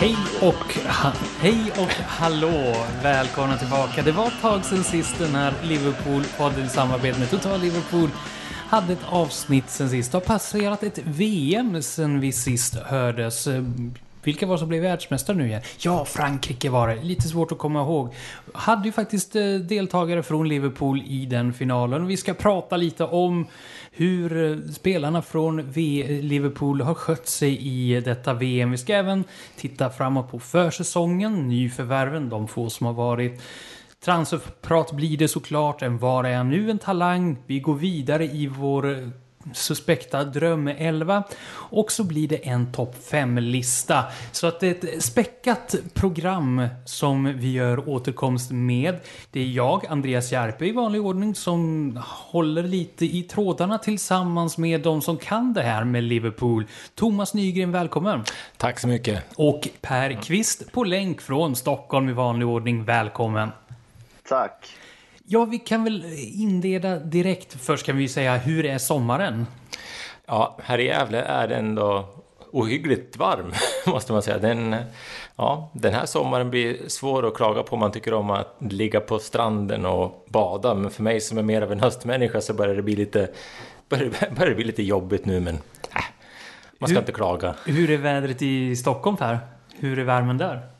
Hej och, ha, hej och hallå! Välkomna tillbaka. Det var ett tag sedan sist den här Liverpool-podden i samarbete med Total Liverpool hade ett avsnitt sen sist. Det har passerat ett VM sen vi sist hördes. Vilka var det som blev världsmästare nu igen? Ja, Frankrike var det. Lite svårt att komma ihåg. Hade ju faktiskt eh, deltagare från Liverpool i den finalen. Vi ska prata lite om hur eh, spelarna från v Liverpool har skött sig i detta VM. Vi ska även titta framåt på försäsongen, nyförvärven, de få som har varit. Transferprat blir det såklart. En Var är jag nu en talang? Vi går vidare i vår suspekta drömelva och så blir det en topp 5-lista. Så att det är ett späckat program som vi gör återkomst med. Det är jag, Andreas Järpe i vanlig ordning, som håller lite i trådarna tillsammans med de som kan det här med Liverpool. Thomas Nygren, välkommen! Tack så mycket! Och Per Kvist på länk från Stockholm i vanlig ordning, välkommen! Tack! Ja, vi kan väl inleda direkt. Först kan vi säga, hur är sommaren? Ja, här i Gävle är det ändå ohyggligt varm, måste man säga. Den, ja, den här sommaren blir svår att klaga på om man tycker om att ligga på stranden och bada. Men för mig som är mer av en höstmänniska så börjar det bli lite, börjar, börjar det bli lite jobbigt nu. Men äh, man ska hur, inte klaga. Hur är vädret i Stockholm, Per? Hur är värmen där?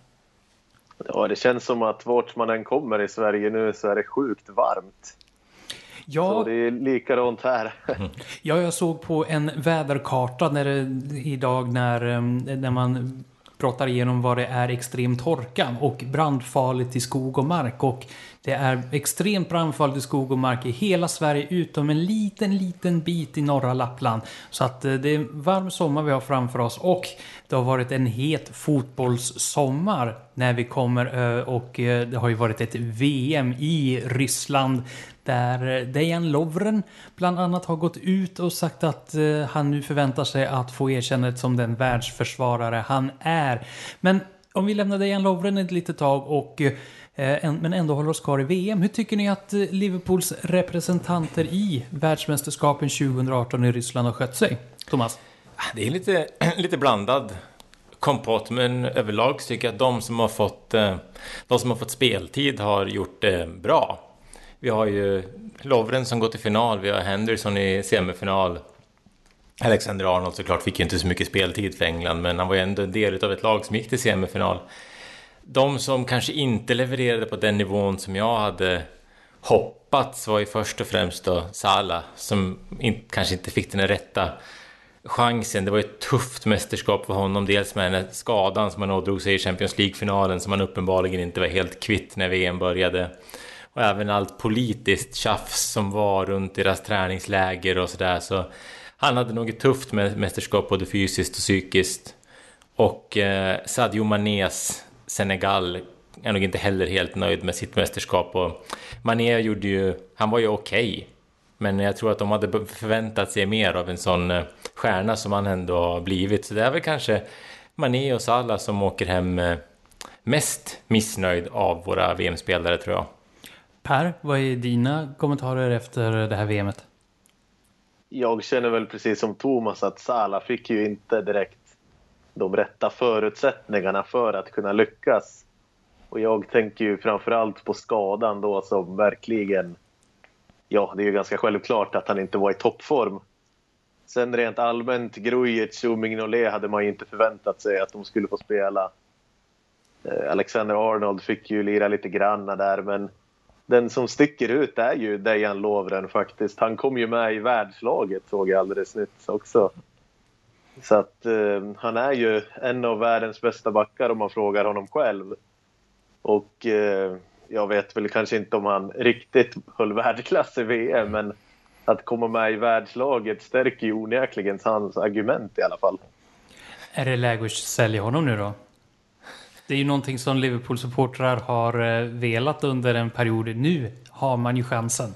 Ja, det känns som att vart man än kommer i Sverige nu så är det sjukt varmt. Ja, så det är likadant här. ja, jag såg på en väderkarta när det, idag när, när man pratar igenom vad det är extrem torka och brandfarligt i skog och mark. Och det är extremt brandfarligt i skog och mark i hela Sverige utom en liten, liten bit i norra Lappland. Så att eh, det är en varm sommar vi har framför oss och det har varit en het fotbollssommar när vi kommer eh, och eh, det har ju varit ett VM i Ryssland där Dejan Lovren bland annat har gått ut och sagt att eh, han nu förväntar sig att få erkännandet som den världsförsvarare han är. Men om vi lämnar Dejan Lovren ett litet tag och eh, men ändå håller oss kvar i VM. Hur tycker ni att eh, Liverpools representanter i världsmästerskapen 2018 i Ryssland har skött sig? Thomas? Ah, det är lite, lite blandad kompott, men överlag tycker jag att de som har fått, de som har fått speltid har gjort det bra. Vi har ju Lovren som går till final, vi har Henderson i semifinal. Alexander Arnold såklart fick ju inte så mycket speltid för England, men han var ju ändå en del av ett lag som gick till semifinal. De som kanske inte levererade på den nivån som jag hade hoppats var ju först och främst då Salah, som in, kanske inte fick den rätta chansen. Det var ett tufft mästerskap för honom. Dels med den här skadan som han ådrog sig i Champions League-finalen som han uppenbarligen inte var helt kvitt när VM började. Och även allt politiskt tjafs som var runt deras träningsläger och sådär. Så han hade nog ett tufft mästerskap både fysiskt och psykiskt. Och eh, Sadio Manés Senegal är nog inte heller helt nöjd med sitt mästerskap. Och Mané gjorde ju, han var ju okej. Okay. Men jag tror att de hade förväntat sig mer av en sån eh, stjärna som han ändå har blivit. Så det är väl kanske Mané och Salah som åker hem eh, mest missnöjd av våra VM-spelare tror jag. Per, vad är dina kommentarer efter det här VMet? Jag känner väl precis som Thomas att Salah fick ju inte direkt de rätta förutsättningarna för att kunna lyckas. Och jag tänker ju framförallt på skadan då som verkligen ja, det är ju ganska självklart att han inte var i toppform. Sen rent allmänt, Grujic och Mignolet hade man ju inte förväntat sig att de skulle få spela. Eh, Alexander Arnold fick ju lira lite granna där, men den som sticker ut är ju Dejan Lovren faktiskt. Han kom ju med i världslaget såg jag alldeles nyss också. Så att eh, han är ju en av världens bästa backar om man frågar honom själv. Och eh, jag vet väl kanske inte om han riktigt höll världsklass i VM, men att komma med i världslaget stärker ju onekligen hans argument i alla fall. Är det läge att sälja honom nu då? Det är ju någonting som Liverpool-supportrar har eh, velat under en period. Nu har man ju chansen.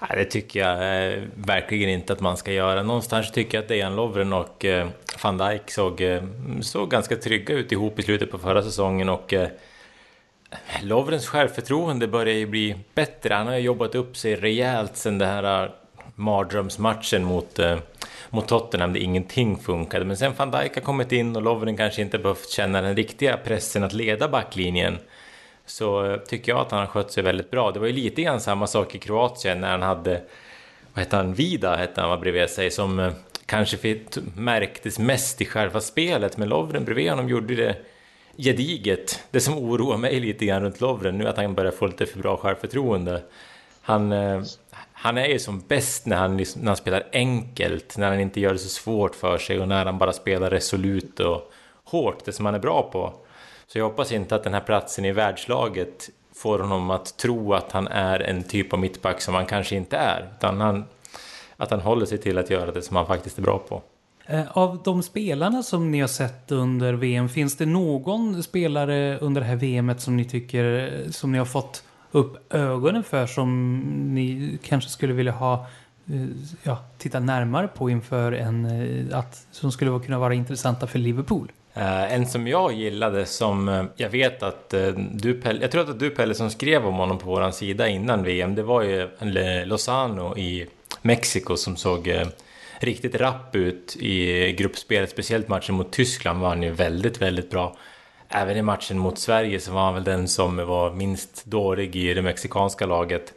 Nej, det tycker jag eh, verkligen inte att man ska göra. Någonstans tycker jag att Dejan Lovren och eh, van Dijk såg, eh, såg ganska trygga ut ihop i slutet på förra säsongen och eh, Lovrens självförtroende börjar ju bli bättre. Han har ju jobbat upp sig rejält sen den här mardrömsmatchen mot, eh, mot Tottenham där ingenting funkade. Men sen van Dijk har kommit in och Lovren kanske inte behövt känna den riktiga pressen att leda backlinjen. Så eh, tycker jag att han har skött sig väldigt bra. Det var ju lite grann samma sak i Kroatien när han hade, vad hette han, Vida hette han var bredvid sig, som eh, kanske märktes mest i själva spelet. Men Lovren bredvid honom gjorde det gediget. Det som oroar mig lite grann runt Lovren nu är att han börjar få lite för bra självförtroende. Han, eh, han är ju som bäst när han, liksom, när han spelar enkelt, när han inte gör det så svårt för sig och när han bara spelar resolut och hårt, det som han är bra på. Så jag hoppas inte att den här platsen i världslaget får honom att tro att han är en typ av mittback som han kanske inte är. Utan han, att han håller sig till att göra det som han faktiskt är bra på. Eh, av de spelarna som ni har sett under VM, finns det någon spelare under det här VMet som ni tycker, eh, som ni har fått upp ögonen för som ni kanske skulle vilja ha eh, ja, titta närmare på inför en eh, att som skulle kunna vara intressanta för Liverpool? Uh, en som jag gillade som uh, jag vet att uh, du Pelle, jag tror att du Pelle som skrev om honom på våran sida innan VM, det var ju Lozano i Mexiko som såg riktigt rapp ut i gruppspelet, speciellt matchen mot Tyskland var han ju väldigt, väldigt bra. Även i matchen mot Sverige så var han väl den som var minst dålig i det mexikanska laget.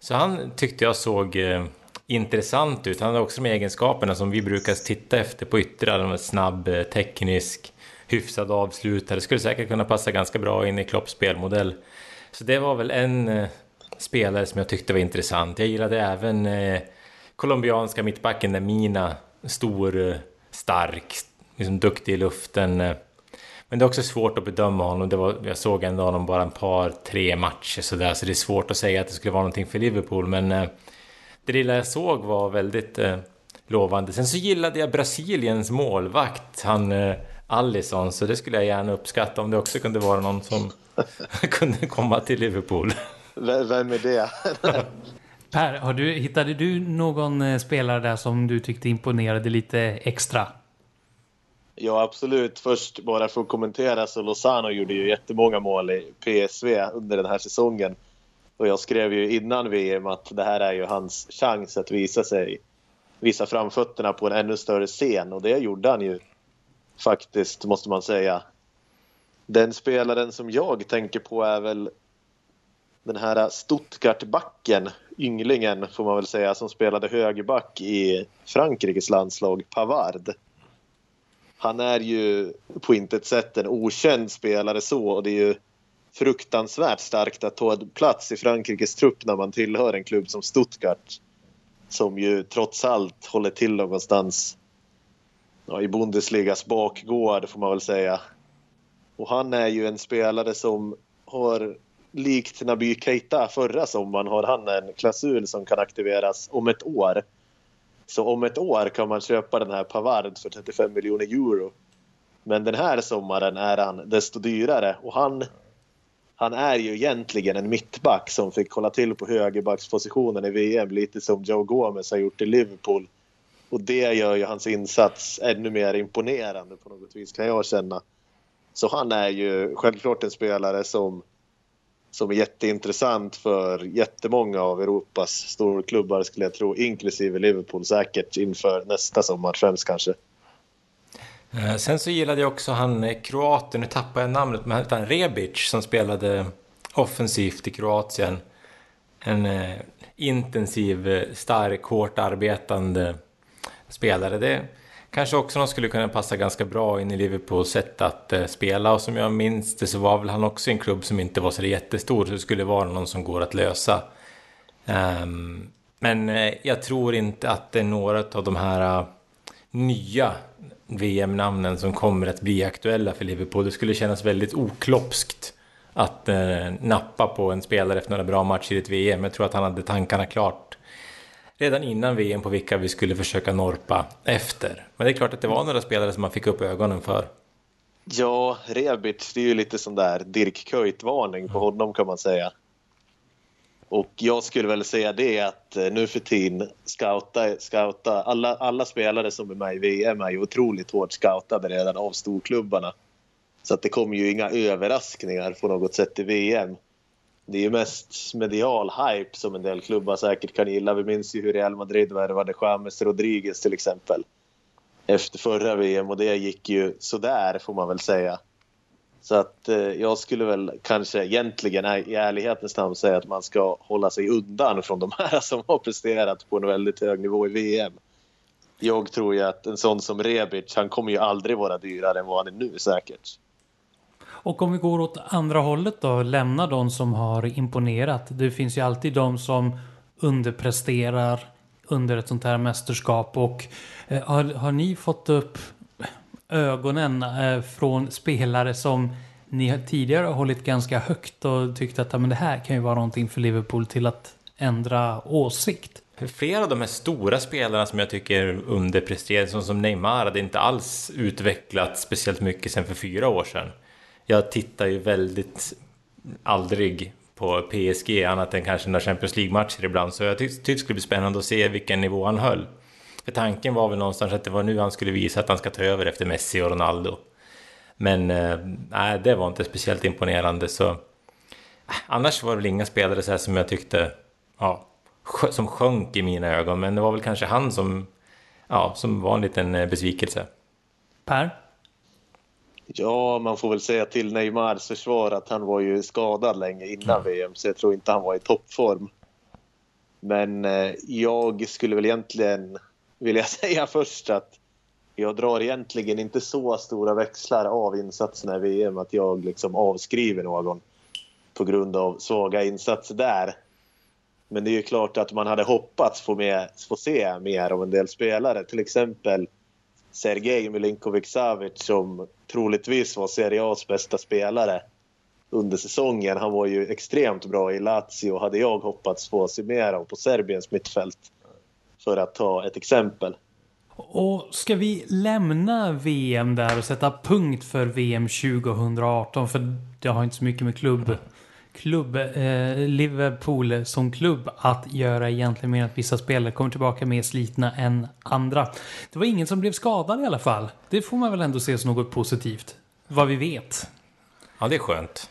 Så han tyckte jag såg eh, intressant ut. Han hade också de egenskaperna som vi brukar titta efter på yttrar. Snabb, eh, teknisk, hyfsad avslutare. Skulle säkert kunna passa ganska bra in i Klopps spelmodell. Så det var väl en eh, spelare som jag tyckte var intressant. Jag gillade även eh, colombianska mittbacken Mina. Stor, eh, stark, liksom duktig i luften. Eh. Men det är också svårt att bedöma honom. Det var, jag såg ändå honom bara en par, tre matcher sådär. Så det är svårt att säga att det skulle vara någonting för Liverpool. Men eh, det lilla jag såg var väldigt eh, lovande. Sen så gillade jag Brasiliens målvakt, han eh, Allison. Så det skulle jag gärna uppskatta om det också kunde vara någon som kunde komma till Liverpool. Vem är det? per, har du, hittade du någon eh, spelare där som du tyckte imponerade lite extra? Ja, absolut. Först bara för att kommentera så Lozano gjorde ju jättemånga mål i PSV under den här säsongen. Och jag skrev ju innan VM att det här är ju hans chans att visa sig, visa framfötterna på en ännu större scen och det gjorde han ju faktiskt, måste man säga. Den spelaren som jag tänker på är väl den här Stuttgart-backen, ynglingen får man väl säga, som spelade högerback i Frankrikes landslag, Pavard han är ju på intet sätt en okänd spelare så och det är ju fruktansvärt starkt att ta plats i Frankrikes trupp när man tillhör en klubb som Stuttgart som ju trots allt håller till någonstans ja, i Bundesligas bakgård får man väl säga. Och han är ju en spelare som har likt Naby Keita förra sommaren har han en klausul som kan aktiveras om ett år så om ett år kan man köpa den här Pavard för 35 miljoner euro. Men den här sommaren är han desto dyrare och han, han är ju egentligen en mittback som fick hålla till på högerbackspositionen i VM lite som Joe Gomez har gjort i Liverpool. Och det gör ju hans insats ännu mer imponerande på något vis kan jag känna. Så han är ju självklart en spelare som som är jätteintressant för jättemånga av Europas storklubbar skulle jag tro, inklusive Liverpool säkert inför nästa sommar främst kanske. Eh, sen så gillade jag också han eh, kroaten, nu tappar jag namnet, men han Rebic som spelade offensivt i Kroatien. En eh, intensiv, eh, stark, hårt arbetande spelare. Det, kanske också de skulle kunna passa ganska bra in i Liverpools sätt att eh, spela. Och som jag minns det så var väl han också i en klubb som inte var så jättestor. Så det skulle vara någon som går att lösa. Um, men eh, jag tror inte att det är några av de här uh, nya VM-namnen som kommer att bli aktuella för Liverpool. Det skulle kännas väldigt okloppskt att eh, nappa på en spelare efter några bra matcher i ett VM. Jag tror att han hade tankarna klart redan innan VM på vilka vi skulle försöka norpa efter. Men det är klart att det var några spelare som man fick upp ögonen för. Ja, Rebic, det är ju lite sån där Dirk Kuyt-varning på honom kan man säga. Och jag skulle väl säga det att eh, nu för tiden scouta, scouta alla, alla spelare som är med i VM är ju otroligt hårt scoutade redan av storklubbarna. Så att det kommer ju inga överraskningar på något sätt i VM det är ju mest medial hype som en del klubbar säkert kan gilla. Vi minns ju hur Real Madrid värvade James Rodriguez till exempel efter förra VM och det gick ju sådär får man väl säga. Så att eh, jag skulle väl kanske egentligen i ärlighetens namn säga att man ska hålla sig undan från de här som har presterat på en väldigt hög nivå i VM. Jag tror ju att en sån som Rebic, han kommer ju aldrig vara dyrare än vad han är nu säkert. Och om vi går åt andra hållet då, lämna de som har imponerat. Det finns ju alltid de som underpresterar under ett sånt här mästerskap och eh, har, har ni fått upp ögonen eh, från spelare som ni tidigare har hållit ganska högt och tyckt att men det här kan ju vara någonting för Liverpool till att ändra åsikt? Flera av de här stora spelarna som jag tycker underpresterar, som, som Neymar, hade inte alls utvecklats speciellt mycket sen för fyra år sedan. Jag tittar ju väldigt aldrig på PSG annat än kanske några Champions League-matcher ibland. Så jag tyckte det skulle bli spännande att se vilken nivå han höll. För tanken var väl någonstans att det var nu han skulle visa att han ska ta över efter Messi och Ronaldo. Men eh, nej, det var inte speciellt imponerande så... Eh, annars var det väl inga spelare så här som jag tyckte... Ja, som sjönk i mina ögon. Men det var väl kanske han som... Ja, som var en liten eh, besvikelse. Per? Ja, man får väl säga till Neymars försvar att han var ju skadad länge innan mm. VM så jag tror inte han var i toppform. Men eh, jag skulle väl egentligen vilja säga först att jag drar egentligen inte så stora växlar av insatserna i VM att jag liksom avskriver någon på grund av svaga insatser där. Men det är ju klart att man hade hoppats få, med, få se mer av en del spelare. Till exempel Sergej Milinkovic-Savic som troligtvis var Serie A's bästa spelare under säsongen. Han var ju extremt bra i Lazio hade jag hoppats få se mer av på Serbiens mittfält. För att ta ett exempel. Och ska vi lämna VM där och sätta punkt för VM 2018? För det har inte så mycket med klubb klubb, eh, Liverpool som klubb att göra egentligen med att vissa spelare kommer tillbaka mer slitna än andra. Det var ingen som blev skadad i alla fall. Det får man väl ändå se som något positivt. Vad vi vet. Ja, det är skönt.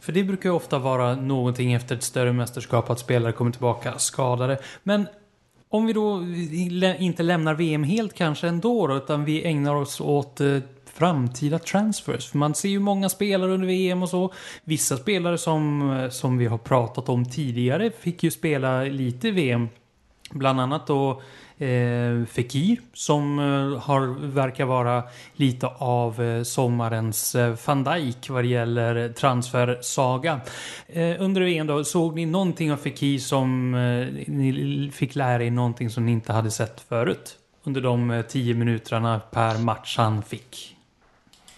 För det brukar ju ofta vara någonting efter ett större mästerskap att spelare kommer tillbaka skadade. Men om vi då inte lämnar VM helt kanske ändå då, utan vi ägnar oss åt eh, framtida transfers. För man ser ju många spelare under VM och så. Vissa spelare som, eh, som vi har pratat om tidigare fick ju spela lite VM. Bland annat då eh, Fekir som eh, har, verkar vara lite av eh, sommarens eh, van Dijk vad det gäller transfersaga. Eh, under VM då, såg ni någonting av Fekir som eh, ni fick lära er någonting som ni inte hade sett förut? Under de eh, tio minuterna per match han fick.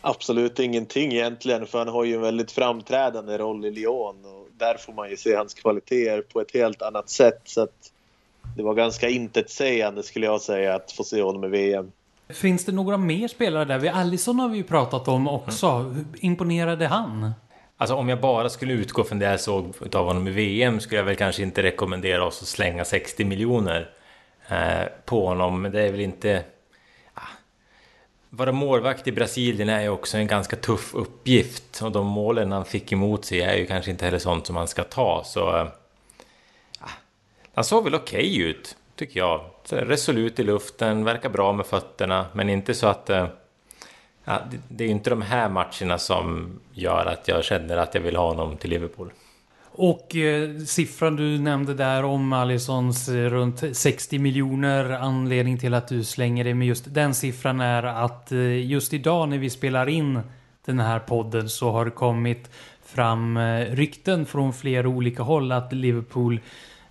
Absolut ingenting egentligen för han har ju en väldigt framträdande roll i Lyon och där får man ju se hans kvaliteter på ett helt annat sätt så att det var ganska intetsägande skulle jag säga att få se honom i VM. Finns det några mer spelare där? Vi Allison har vi ju pratat om också. Mm. Imponerade han? Alltså om jag bara skulle utgå från det jag såg av honom i VM skulle jag väl kanske inte rekommendera oss att slänga 60 miljoner eh, på honom. Men det är väl inte vara målvakt i Brasilien är ju också en ganska tuff uppgift och de målen han fick emot sig är ju kanske inte heller sånt som man ska ta så... Ja, han såg väl okej okay ut, tycker jag. Resolut i luften, verkar bra med fötterna, men inte så att... Eh, ja, det är ju inte de här matcherna som gör att jag känner att jag vill ha honom till Liverpool. Och eh, siffran du nämnde där om Alissons eh, runt 60 miljoner anledning till att du slänger dig med just den siffran är att eh, just idag när vi spelar in den här podden så har det kommit fram eh, rykten från flera olika håll att Liverpool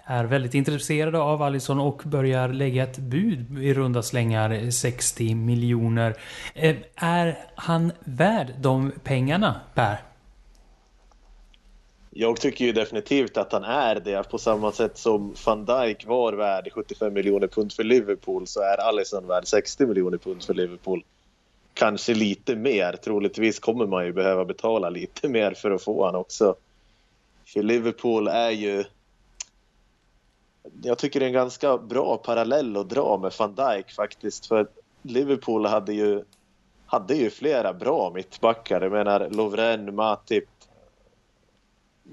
är väldigt intresserade av Alisson och börjar lägga ett bud i runda slängar eh, 60 miljoner. Eh, är han värd de pengarna, Per? Jag tycker ju definitivt att han är det. På samma sätt som van Dijk var värd 75 miljoner pund för Liverpool så är Alisson värd 60 miljoner pund för Liverpool. Kanske lite mer. Troligtvis kommer man ju behöva betala lite mer för att få han också. För Liverpool är ju... Jag tycker det är en ganska bra parallell att dra med van Dijk faktiskt. För Liverpool hade ju, hade ju flera bra mittbackar. Jag menar Lovren, Matip,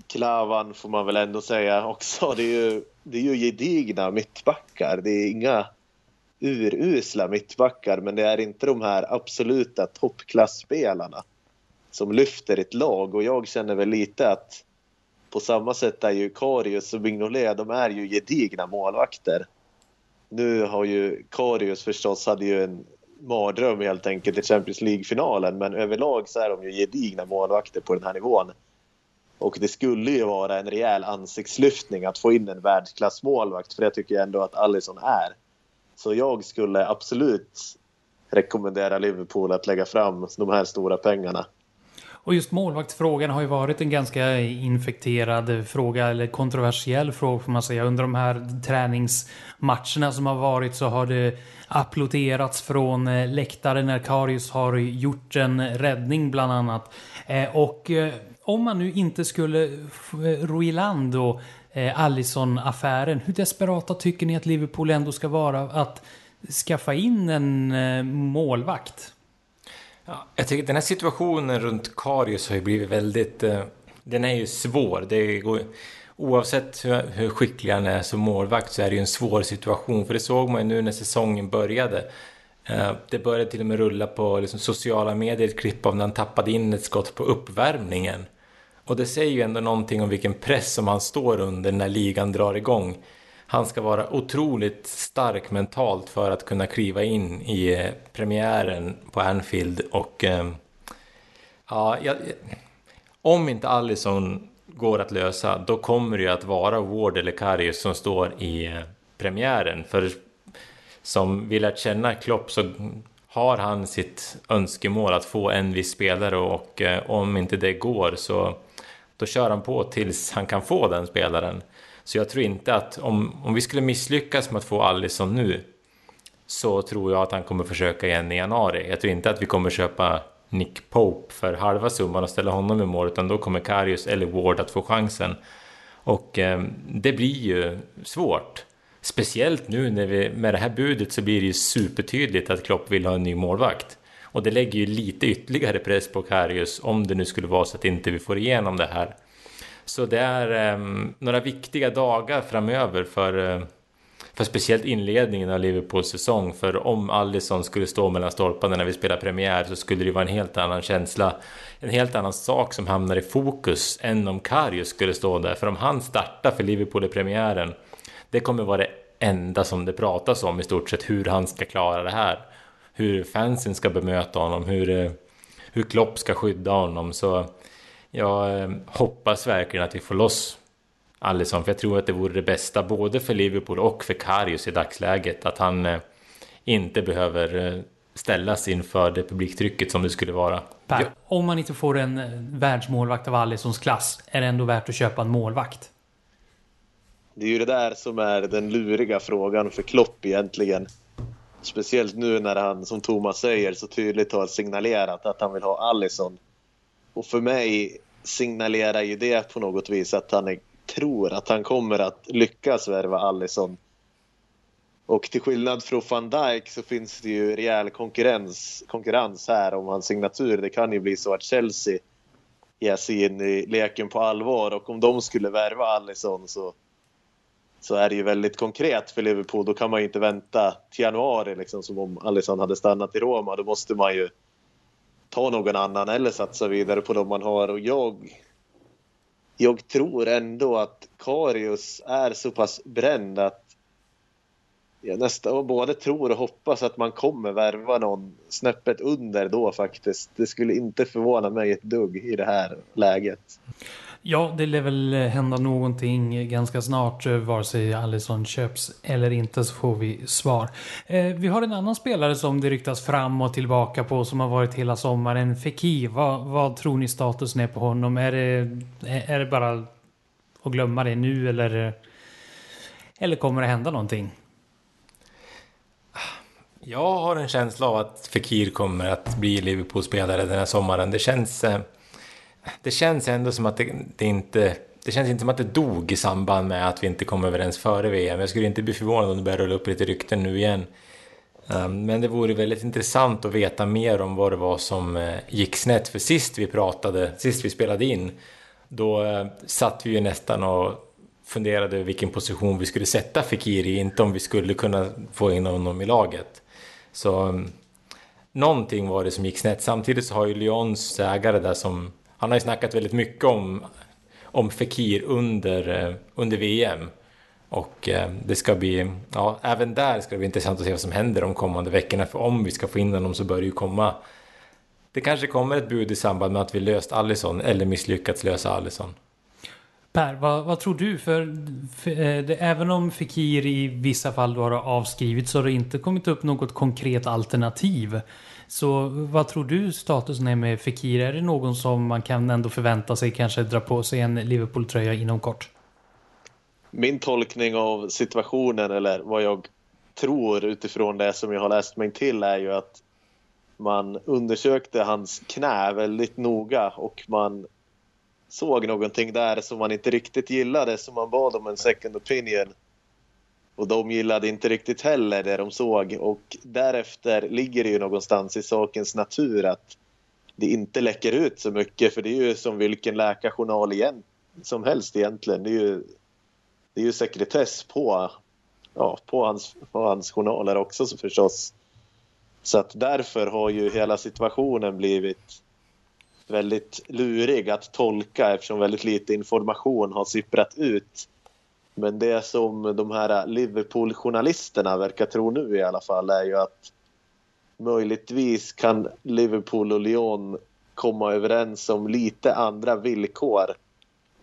Klavan får man väl ändå säga också. Det är ju, det är ju gedigna mittbackar. Det är inga urusla mittbackar men det är inte de här absoluta toppklassspelarna som lyfter ett lag och jag känner väl lite att på samma sätt är ju Karius och Mignolet, de är ju gedigna målvakter. Nu har ju Karius förstås hade ju en mardröm helt enkelt i Champions League-finalen men överlag så är de ju gedigna målvakter på den här nivån. Och det skulle ju vara en rejäl ansiktslyftning att få in en världsklassmålvakt för det tycker jag ändå att Allison är. Så jag skulle absolut rekommendera Liverpool att lägga fram de här stora pengarna. Och just målvaktsfrågan har ju varit en ganska infekterad fråga, eller kontroversiell fråga får man säga. Under de här träningsmatcherna som har varit så har det applåderats från eh, läktaren när Karius har gjort en räddning bland annat. Eh, och eh, om man nu inte skulle eh, ro i land då eh, Allison-affären, hur desperata tycker ni att Liverpool ändå ska vara att skaffa in en eh, målvakt? Ja, jag tycker den här situationen runt Karius har ju blivit väldigt... Eh, den är ju svår. Det går, oavsett hur, hur skicklig han är som målvakt så är det ju en svår situation. För det såg man ju nu när säsongen började. Eh, det började till och med rulla på liksom, sociala medier ett klipp av när han tappade in ett skott på uppvärmningen. Och det säger ju ändå någonting om vilken press som han står under när ligan drar igång. Han ska vara otroligt stark mentalt för att kunna kliva in i eh, premiären på Anfield och ehm, ja, jag, om inte Allison går att lösa då kommer det ju att vara Ward eller Karius som står i eh, premiären. För som vi lärt känna Klopp så har han sitt önskemål att få en viss spelare och eh, om inte det går så då kör han på tills han kan få den spelaren. Så jag tror inte att om, om vi skulle misslyckas med att få Allison nu så tror jag att han kommer försöka igen i januari. Jag tror inte att vi kommer köpa Nick Pope för halva summan och ställa honom i mål utan då kommer Karius eller Ward att få chansen. Och eh, det blir ju svårt. Speciellt nu när vi, med det här budet så blir det ju supertydligt att Klopp vill ha en ny målvakt. Och det lägger ju lite ytterligare press på Karius om det nu skulle vara så att inte vi får igenom det här. Så det är um, några viktiga dagar framöver för, uh, för speciellt inledningen av Liverpools säsong. För om Alisson skulle stå mellan stolparna när vi spelar premiär så skulle det vara en helt annan känsla. En helt annan sak som hamnar i fokus än om Karius skulle stå där. För om han startar för Liverpool i premiären, det kommer vara det enda som det pratas om i stort sett hur han ska klara det här. Hur fansen ska bemöta honom, hur, eh, hur Klopp ska skydda honom. Så jag eh, hoppas verkligen att vi får loss Alisson, för jag tror att det vore det bästa både för Liverpool och för Karius i dagsläget. Att han eh, inte behöver eh, ställas inför det publiktrycket som det skulle vara. Per, ja. om man inte får en världsmålvakt av Alissons klass, är det ändå värt att köpa en målvakt? Det är ju det där som är den luriga frågan för Klopp egentligen. Speciellt nu när han, som Thomas säger, så tydligt har signalerat att han vill ha Alisson. Och för mig signalerar ju det på något vis att han är, tror att han kommer att lyckas värva Allison. Och till skillnad från van Dijk så finns det ju rejäl konkurrens, konkurrens här om hans signatur. Det kan ju bli så att Chelsea ger sig in i leken på allvar och om de skulle värva Allison så, så är det ju väldigt konkret för Liverpool. Då kan man ju inte vänta till januari liksom, som om Alisson hade stannat i Roma. Då måste man ju ta någon annan eller satsa vidare på de man har. Och jag, jag tror ändå att Karius är så pass bränd att jag nästan både tror och hoppas att man kommer värva någon snäppet under då faktiskt. Det skulle inte förvåna mig ett dugg i det här läget. Ja, det lär väl eh, hända någonting ganska snart. Eh, vare sig Alisson köps eller inte så får vi svar. Eh, vi har en annan spelare som det ryktas fram och tillbaka på som har varit hela sommaren. Fekir. Vad, vad tror ni statusen är på honom? Är det, eh, är det bara att glömma det nu eller, eller kommer det hända någonting? Jag har en känsla av att Fekir kommer att bli Liverpool-spelare den här sommaren. Det känns... Eh det känns ändå som att det, det, inte... Det känns inte som att det dog i samband med att vi inte kom överens före VM. Jag skulle inte bli förvånad om det börjar rulla upp lite rykten nu igen. Ehm, men det vore väldigt intressant att veta mer om vad det var som eh, gick snett. För sist vi pratade, sist vi spelade in, då eh, satt vi ju nästan och funderade över vilken position vi skulle sätta Fikiri i, inte om vi skulle kunna få in honom i laget. Så ehm, någonting var det som gick snett. Samtidigt så har ju Lyons ägare där som, han har ju snackat väldigt mycket om, om Fekir under, eh, under VM. Och eh, det ska bli, ja, även där ska det bli intressant att se vad som händer de kommande veckorna. För om vi ska få in honom så bör det ju komma, det kanske kommer ett bud i samband med att vi löst Allison eller misslyckats lösa Allison. Per, vad, vad, tror du? För, för eh, det, även om Fikir i vissa fall då har avskrivits så har det inte kommit upp något konkret alternativ. Så vad tror du statusen är med Fikir? Är det någon som man kan ändå förvänta sig kanske dra på sig en Liverpool-tröja inom kort? Min tolkning av situationen eller vad jag tror utifrån det som jag har läst mig till är ju att man undersökte hans knä väldigt noga och man såg någonting där som man inte riktigt gillade så man bad om en second opinion. Och de gillade inte riktigt heller det de såg och därefter ligger det ju någonstans i sakens natur att det inte läcker ut så mycket för det är ju som vilken läkarjournal igen, som helst egentligen. Det är ju, det är ju sekretess på, ja, på, hans, på hans journaler också förstås. Så att därför har ju hela situationen blivit väldigt lurig att tolka eftersom väldigt lite information har sipprat ut. Men det som de här Liverpool-journalisterna verkar tro nu i alla fall är ju att möjligtvis kan Liverpool och Lyon komma överens om lite andra villkor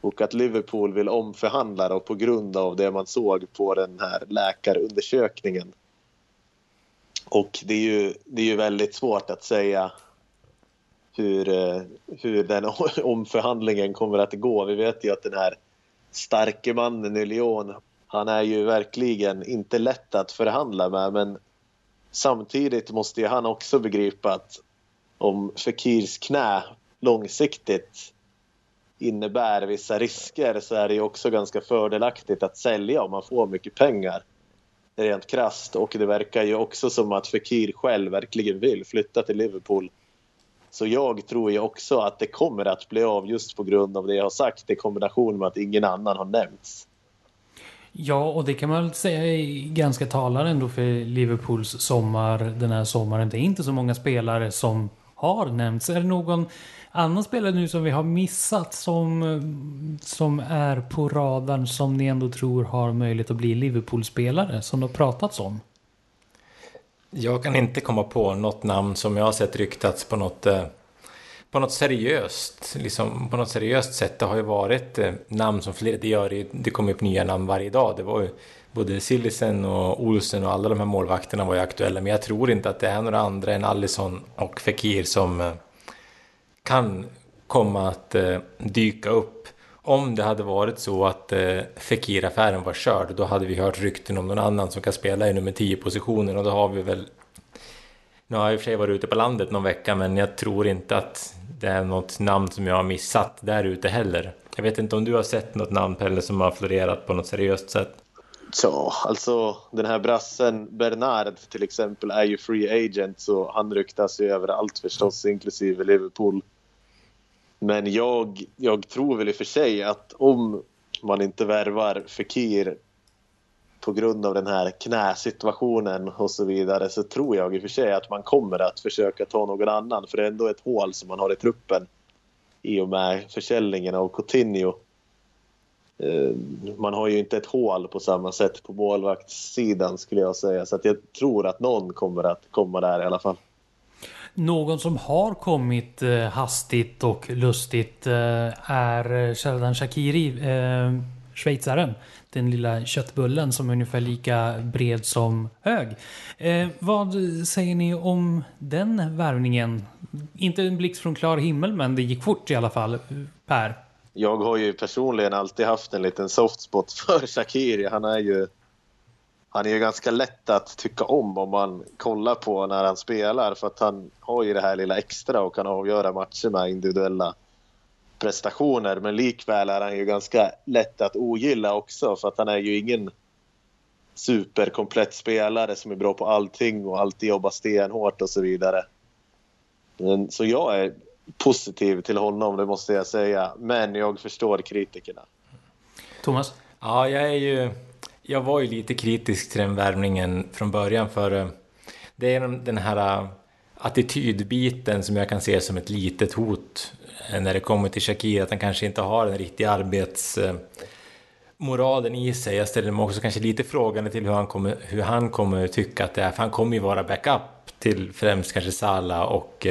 och att Liverpool vill omförhandla då på grund av det man såg på den här läkarundersökningen. Och det är ju, det är ju väldigt svårt att säga hur, eh, hur den omförhandlingen kommer att gå. Vi vet ju att den här starke mannen i Lyon, han är ju verkligen inte lätt att förhandla med men samtidigt måste ju han också begripa att om Fekirs knä långsiktigt innebär vissa risker så är det ju också ganska fördelaktigt att sälja om man får mycket pengar. Rent krast och det verkar ju också som att Fekir själv verkligen vill flytta till Liverpool så jag tror ju också att det kommer att bli av just på grund av det jag har sagt i kombination med att ingen annan har nämnts. Ja, och det kan man väl säga är ganska talande ändå för Liverpools sommar den här sommaren. Det är inte så många spelare som har nämnts. Är det någon annan spelare nu som vi har missat som, som är på radarn som ni ändå tror har möjlighet att bli Liverpool-spelare som det har pratats om? Jag kan inte komma på något namn som jag har sett ryktats på något, eh, på något seriöst, liksom på något seriöst sätt. Det har ju varit eh, namn som flera, det, gör, det kommer upp nya namn varje dag. Det var ju både Sillisen och Olsen och alla de här målvakterna var ju aktuella. Men jag tror inte att det är några andra än Allison och Fekir som eh, kan komma att dyka upp om det hade varit så att eh, Fekir-affären var körd, då hade vi hört rykten om någon annan som kan spela i nummer 10-positionen och då har vi väl... Nu har jag i och för sig varit ute på landet någon vecka, men jag tror inte att det är något namn som jag har missat där ute heller. Jag vet inte om du har sett något namn, Pelle, som har florerat på något seriöst sätt? Ja, alltså den här brassen Bernard till exempel är ju free agent så han ryktas ju överallt förstås, inklusive Liverpool. Men jag, jag tror väl i och för sig att om man inte värvar Fekir på grund av den här knäsituationen och så vidare så tror jag i och för sig att man kommer att försöka ta någon annan för det är ändå ett hål som man har i truppen i och med försäljningen av Coutinho. Eh, man har ju inte ett hål på samma sätt på målvaktssidan skulle jag säga så att jag tror att någon kommer att komma där i alla fall. Någon som har kommit eh, hastigt och lustigt eh, är eh, Sheldon Shakiri, eh, schweizaren. Den lilla köttbullen som är ungefär lika bred som hög. Eh, vad säger ni om den värvningen? Inte en blixt från klar himmel, men det gick fort i alla fall. Per? Jag har ju personligen alltid haft en liten softspot för Shakiri. Han är ju han är ju ganska lätt att tycka om om man kollar på när han spelar för att han har ju det här lilla extra och kan avgöra matcher med individuella prestationer men likväl är han ju ganska lätt att ogilla också för att han är ju ingen superkomplett spelare som är bra på allting och alltid jobbar stenhårt och så vidare. Men, så jag är positiv till honom, det måste jag säga. Men jag förstår kritikerna. Thomas? Ja, jag är ju... Jag var ju lite kritisk till den värvningen från början för eh, det är den här eh, attitydbiten som jag kan se som ett litet hot eh, när det kommer till Shakir, att han kanske inte har den riktiga arbetsmoralen i sig. Jag ställer mig också kanske lite frågande till hur han kommer, hur han kommer tycka att det är, för han kommer ju vara backup till främst kanske Salah och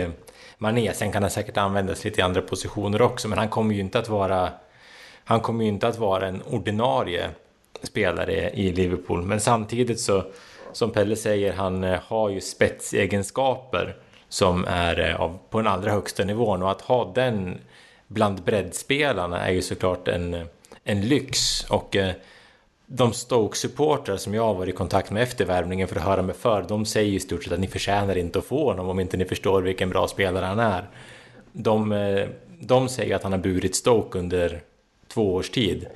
Mané. Sen kan han säkert användas lite i andra positioner också, men han kommer ju inte att vara han kommer ju inte att vara en ordinarie spelare i Liverpool. Men samtidigt så, som Pelle säger, han eh, har ju spetsegenskaper som är eh, av, på den allra högsta nivån och att ha den bland breddspelarna är ju såklart en, eh, en lyx. Och de Stoke-supportrar som jag har varit i kontakt med efter värvningen för att höra mig för, de säger i stort sett att ni förtjänar inte att få honom om inte ni förstår vilken bra spelare han är. De, de säger att han har burit Stoke under två års tid.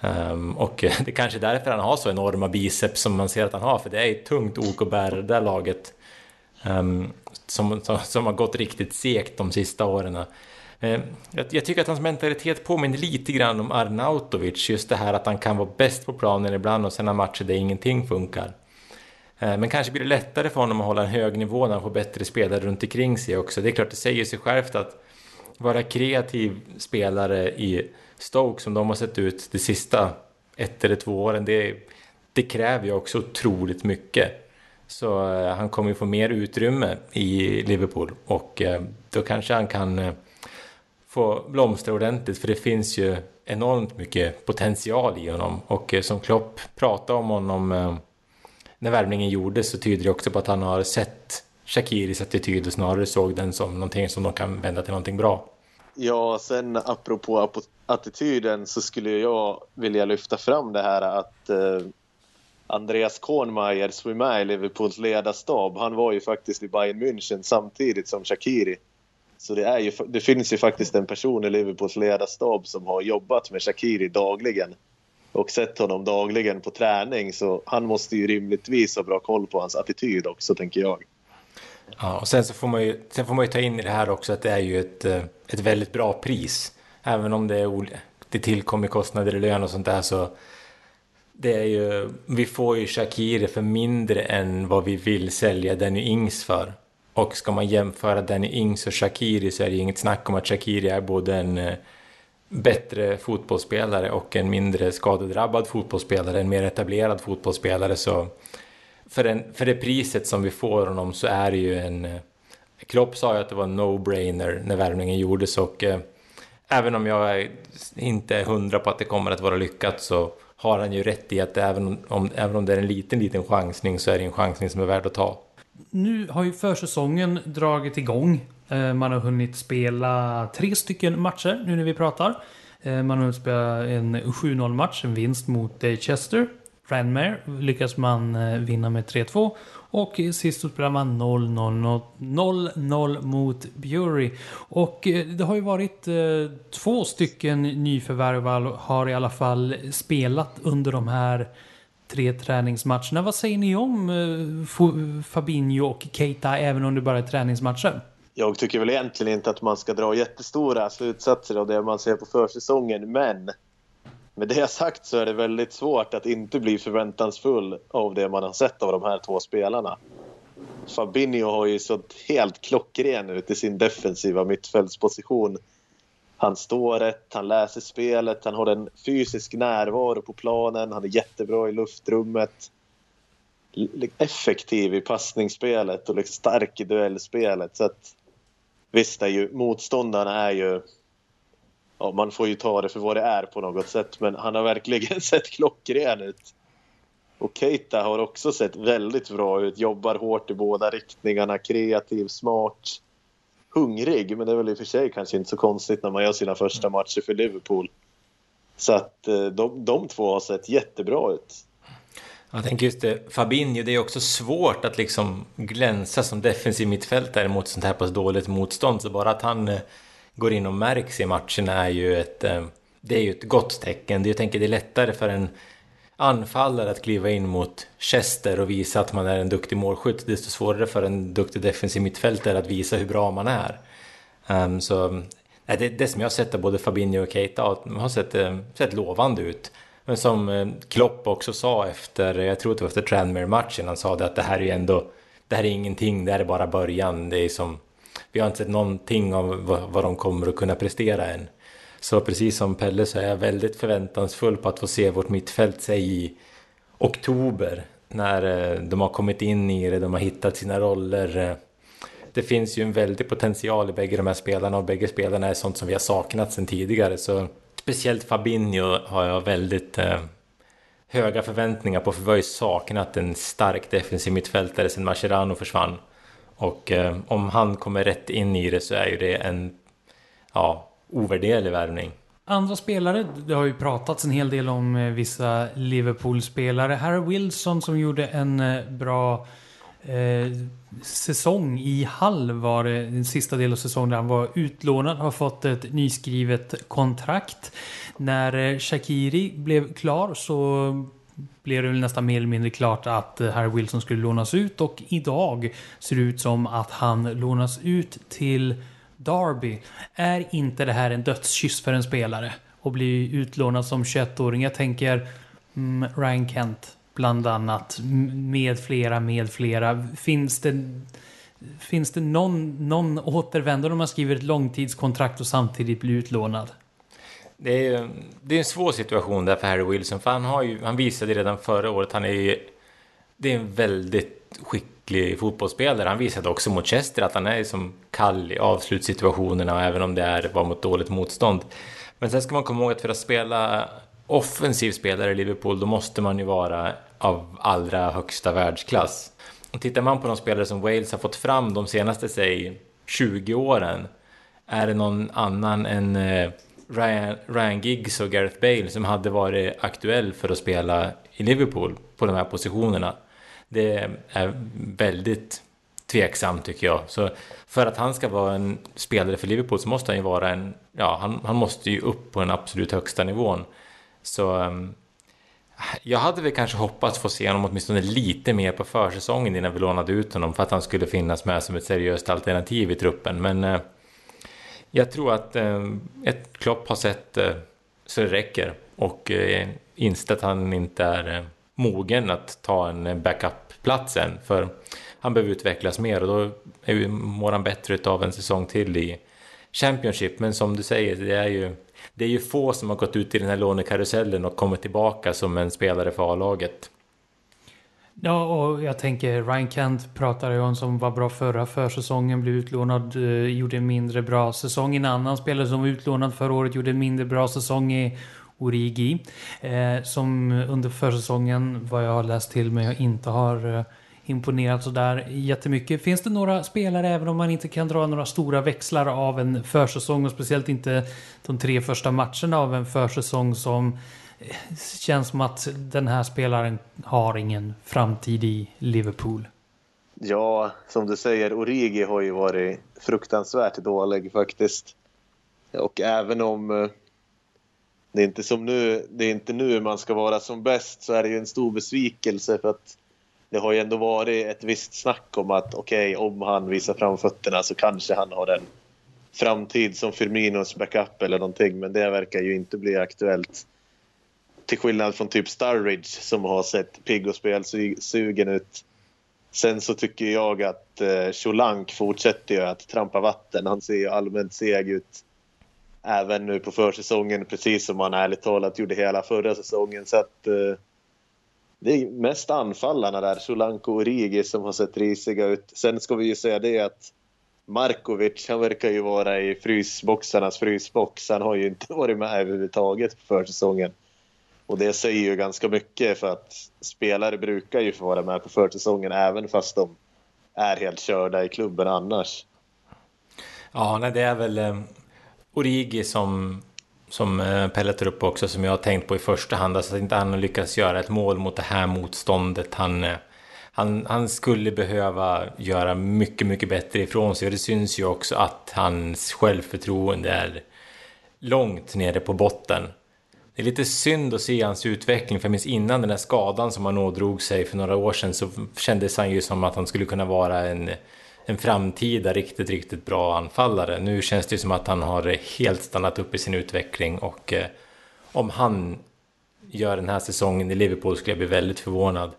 Um, och det är kanske är därför han har så enorma biceps som man ser att han har, för det är ett tungt ok att bära det där laget. Um, som, som, som, har gått riktigt segt de sista åren. Um, jag, jag, tycker att hans mentalitet påminner lite grann om Arnautovic, just det här att han kan vara bäst på planen ibland och sen har matcher där ingenting funkar. Men kanske blir det lättare för honom att hålla en hög nivå när han får bättre spelare runt omkring sig också. Det är klart, det säger sig självt att vara kreativ spelare i Stoke som de har sett ut de sista ett eller två åren, det, det kräver ju också otroligt mycket. Så eh, han kommer ju få mer utrymme i Liverpool och eh, då kanske han kan eh, få blomstra ordentligt för det finns ju enormt mycket potential i honom och eh, som Klopp pratade om honom eh, när värvningen gjordes så tyder det också på att han har sett Shakiris attityd och snarare såg den som någonting som de kan vända till någonting bra. Ja, sen apropå attityden så skulle jag vilja lyfta fram det här att eh, Andreas Kornmeier som är med i Liverpools ledarstab, han var ju faktiskt i Bayern München samtidigt som Shakiri. Så det, är ju, det finns ju faktiskt en person i Liverpools ledarstab som har jobbat med Shakiri dagligen och sett honom dagligen på träning så han måste ju rimligtvis ha bra koll på hans attityd också tänker jag. Ja, och sen så får man ju, sen får man ju ta in i det här också att det är ju ett, eh, ett väldigt bra pris. Även om det, är, det tillkommer kostnader i lön och sånt där så det är ju, vi får ju Shakiri för mindre än vad vi vill sälja Danny Ings för. Och ska man jämföra Danny Ings och Shakiri så är det inget snack om att Shakiri är både en eh, bättre fotbollsspelare och en mindre skadedrabbad fotbollsspelare, en mer etablerad fotbollsspelare. Så för, en, för det priset som vi får honom så är det ju en... Eh, Klopp sa ju att det var en no-brainer när värvningen gjordes och eh, även om jag inte är hundra på att det kommer att vara lyckat så har han ju rätt i att även om, även om det är en liten, liten chansning så är det en chansning som är värd att ta. Nu har ju försäsongen dragit igång. Eh, man har hunnit spela tre stycken matcher nu när vi pratar. Eh, man har hunnit spela en 7-0 match, en vinst mot Chester. Tranmere lyckas man eh, vinna med 3-2. Och sist så spelar man 0-0 mot Bury. Och eh, det har ju varit eh, två stycken nyförvärv har i alla fall spelat under de här tre träningsmatcherna. Vad säger ni om eh, Fabinho och Keita även om det bara är träningsmatcher? Jag tycker väl egentligen inte att man ska dra jättestora slutsatser av det man ser på försäsongen, men med det sagt så är det väldigt svårt att inte bli förväntansfull av det man har sett av de här två spelarna. Fabinho har ju sett helt klockren ut i sin defensiva mittfältsposition. Han står rätt, han läser spelet, han har en fysisk närvaro på planen, han är jättebra i luftrummet. Effektiv i passningsspelet och liksom stark i duellspelet. Så att, visst, är ju, motståndarna är ju ja, man får ju ta det för vad det är på något sätt. Men han har verkligen sett klockren ut. Och Keita har också sett väldigt bra ut. Jobbar hårt i båda riktningarna. Kreativ, smart, hungrig. Men det är väl i och för sig kanske inte så konstigt när man gör sina första matcher för Liverpool. Så att eh, de, de två har sett jättebra ut. Jag tänker just det, Fabinho, det är också svårt att liksom glänsa som defensiv mittfältare mot sånt här pass dåligt motstånd. Så bara att han eh, går in och märks i matchen är ju ett, eh, det är ju ett gott tecken. Jag tänker det är lättare för en anfallare att kliva in mot Chester och visa att man är en duktig målskytt, desto svårare för en duktig defensiv mittfältare att visa hur bra man är. Um, så det, det som jag har sett av både Fabinho och Keita har sett, eh, sett lovande ut. Men som eh, Klopp också sa efter, jag tror det var efter Tranmere-matchen, han sa det att det här är ju ändå, det här är ingenting, det här är bara början. Det är som, vi har inte sett någonting av vad, vad de kommer att kunna prestera än. Så precis som Pelle så är jag väldigt förväntansfull på att få se vårt mittfält säg i oktober. När eh, de har kommit in i det, de har hittat sina roller. Eh, det finns ju en väldig potential i bägge de här spelarna och bägge spelarna är sånt som vi har saknat sedan tidigare. Så speciellt Fabinho har jag väldigt eh, höga förväntningar på för vi har ju saknat en stark defensiv mittfältare sedan Mascherano försvann. Och eh, om han kommer rätt in i det så är ju det en ja, ovärderlig värvning. Andra spelare, det har ju pratats en hel del om eh, vissa Liverpool-spelare. Harry Wilson som gjorde en eh, bra eh, säsong i Hall var det den sista delen av säsongen där han var utlånad. Har fått ett nyskrivet kontrakt. När Shakiri blev klar så blev det väl nästan mer eller mindre klart att eh, Harry Wilson skulle lånas ut och idag ser det ut som att han lånas ut till Derby. Är inte det här en dödskyss för en spelare? Och bli utlånad som 21-åring. Jag tänker mm, Ryan Kent bland annat. Med flera, med flera. Finns det, finns det någon, någon återvändare om man skriver ett långtidskontrakt och samtidigt blir utlånad? Det är, det är en svår situation där för Harry Wilson. För han, har ju, han visade redan förra året, han är ju, det är en väldigt skicklig fotbollsspelare. Han visade också mot Chester att han är som kall i avslutssituationerna, även om det är var mot dåligt motstånd. Men sen ska man komma ihåg att för att spela offensiv spelare i Liverpool, då måste man ju vara av allra högsta världsklass. Och tittar man på de spelare som Wales har fått fram de senaste, säg, 20 åren, är det någon annan än eh, Ryan, Ryan Giggs och Gareth Bale som hade varit aktuell för att spela i Liverpool på de här positionerna. Det är väldigt tveksamt tycker jag. Så för att han ska vara en spelare för Liverpool så måste han ju vara en, ja han, han måste ju upp på den absolut högsta nivån. Så ehm, jag hade väl kanske hoppats få se honom åtminstone lite mer på försäsongen innan vi lånade ut honom för att han skulle finnas med som ett seriöst alternativ i truppen. Men eh, jag tror att eh, ett Klopp har sett eh, så det räcker och eh, insett att han inte är eh, mogen att ta en eh, backup-plats än. För han behöver utvecklas mer och då är mår han bättre av en säsong till i Championship. Men som du säger, det är ju, det är ju få som har gått ut i den här lånekarusellen och kommit tillbaka som en spelare för A-laget. Ja, och jag tänker Ryan Kent pratade ju om som var bra förra försäsongen, blev utlånad, eh, gjorde en mindre bra säsong. En annan spelare som var utlånad förra året gjorde en mindre bra säsong i Origi. Eh, som under försäsongen, vad jag har läst till mig, inte har eh, imponerat sådär jättemycket. Finns det några spelare, även om man inte kan dra några stora växlar av en försäsong och speciellt inte de tre första matcherna av en försäsong som Eh, känns som att den här spelaren har ingen framtid i Liverpool? Ja, som du säger, Origi har ju varit fruktansvärt dålig faktiskt. Och även om eh, det är inte som nu, det är inte nu man ska vara som bäst så är det ju en stor besvikelse för att det har ju ändå varit ett visst snack om att okej, okay, om han visar fram fötterna så kanske han har en framtid som Firminos backup eller någonting, men det verkar ju inte bli aktuellt. Till skillnad från typ Starridge som har sett pigg och spelsugen ut. Sen så tycker jag att eh, Cholank fortsätter ju att trampa vatten. Han ser ju allmänt seg ut även nu på försäsongen precis som han ärligt talat gjorde hela förra säsongen. Så att, eh, det är mest anfallarna där, Solanko och Rigi som har sett risiga ut. Sen ska vi ju säga det att Markovic, han verkar ju vara i frysboxarnas frysbox. Han har ju inte varit med överhuvudtaget på försäsongen. Och det säger ju ganska mycket för att spelare brukar ju få vara med på försäsongen även fast de är helt körda i klubben annars. Ja, nej, det är väl eh, Origi som, som eh, Pelle tar upp också, som jag har tänkt på i första hand. Alltså att inte han lyckas göra ett mål mot det här motståndet. Han, eh, han, han skulle behöva göra mycket, mycket bättre ifrån sig. Och det syns ju också att hans självförtroende är långt nere på botten. Det är lite synd att se hans utveckling, för jag minns innan den här skadan som han ådrog sig för några år sedan så kändes han ju som att han skulle kunna vara en en framtida riktigt, riktigt bra anfallare. Nu känns det ju som att han har helt stannat upp i sin utveckling och eh, om han gör den här säsongen i Liverpool skulle jag bli väldigt förvånad.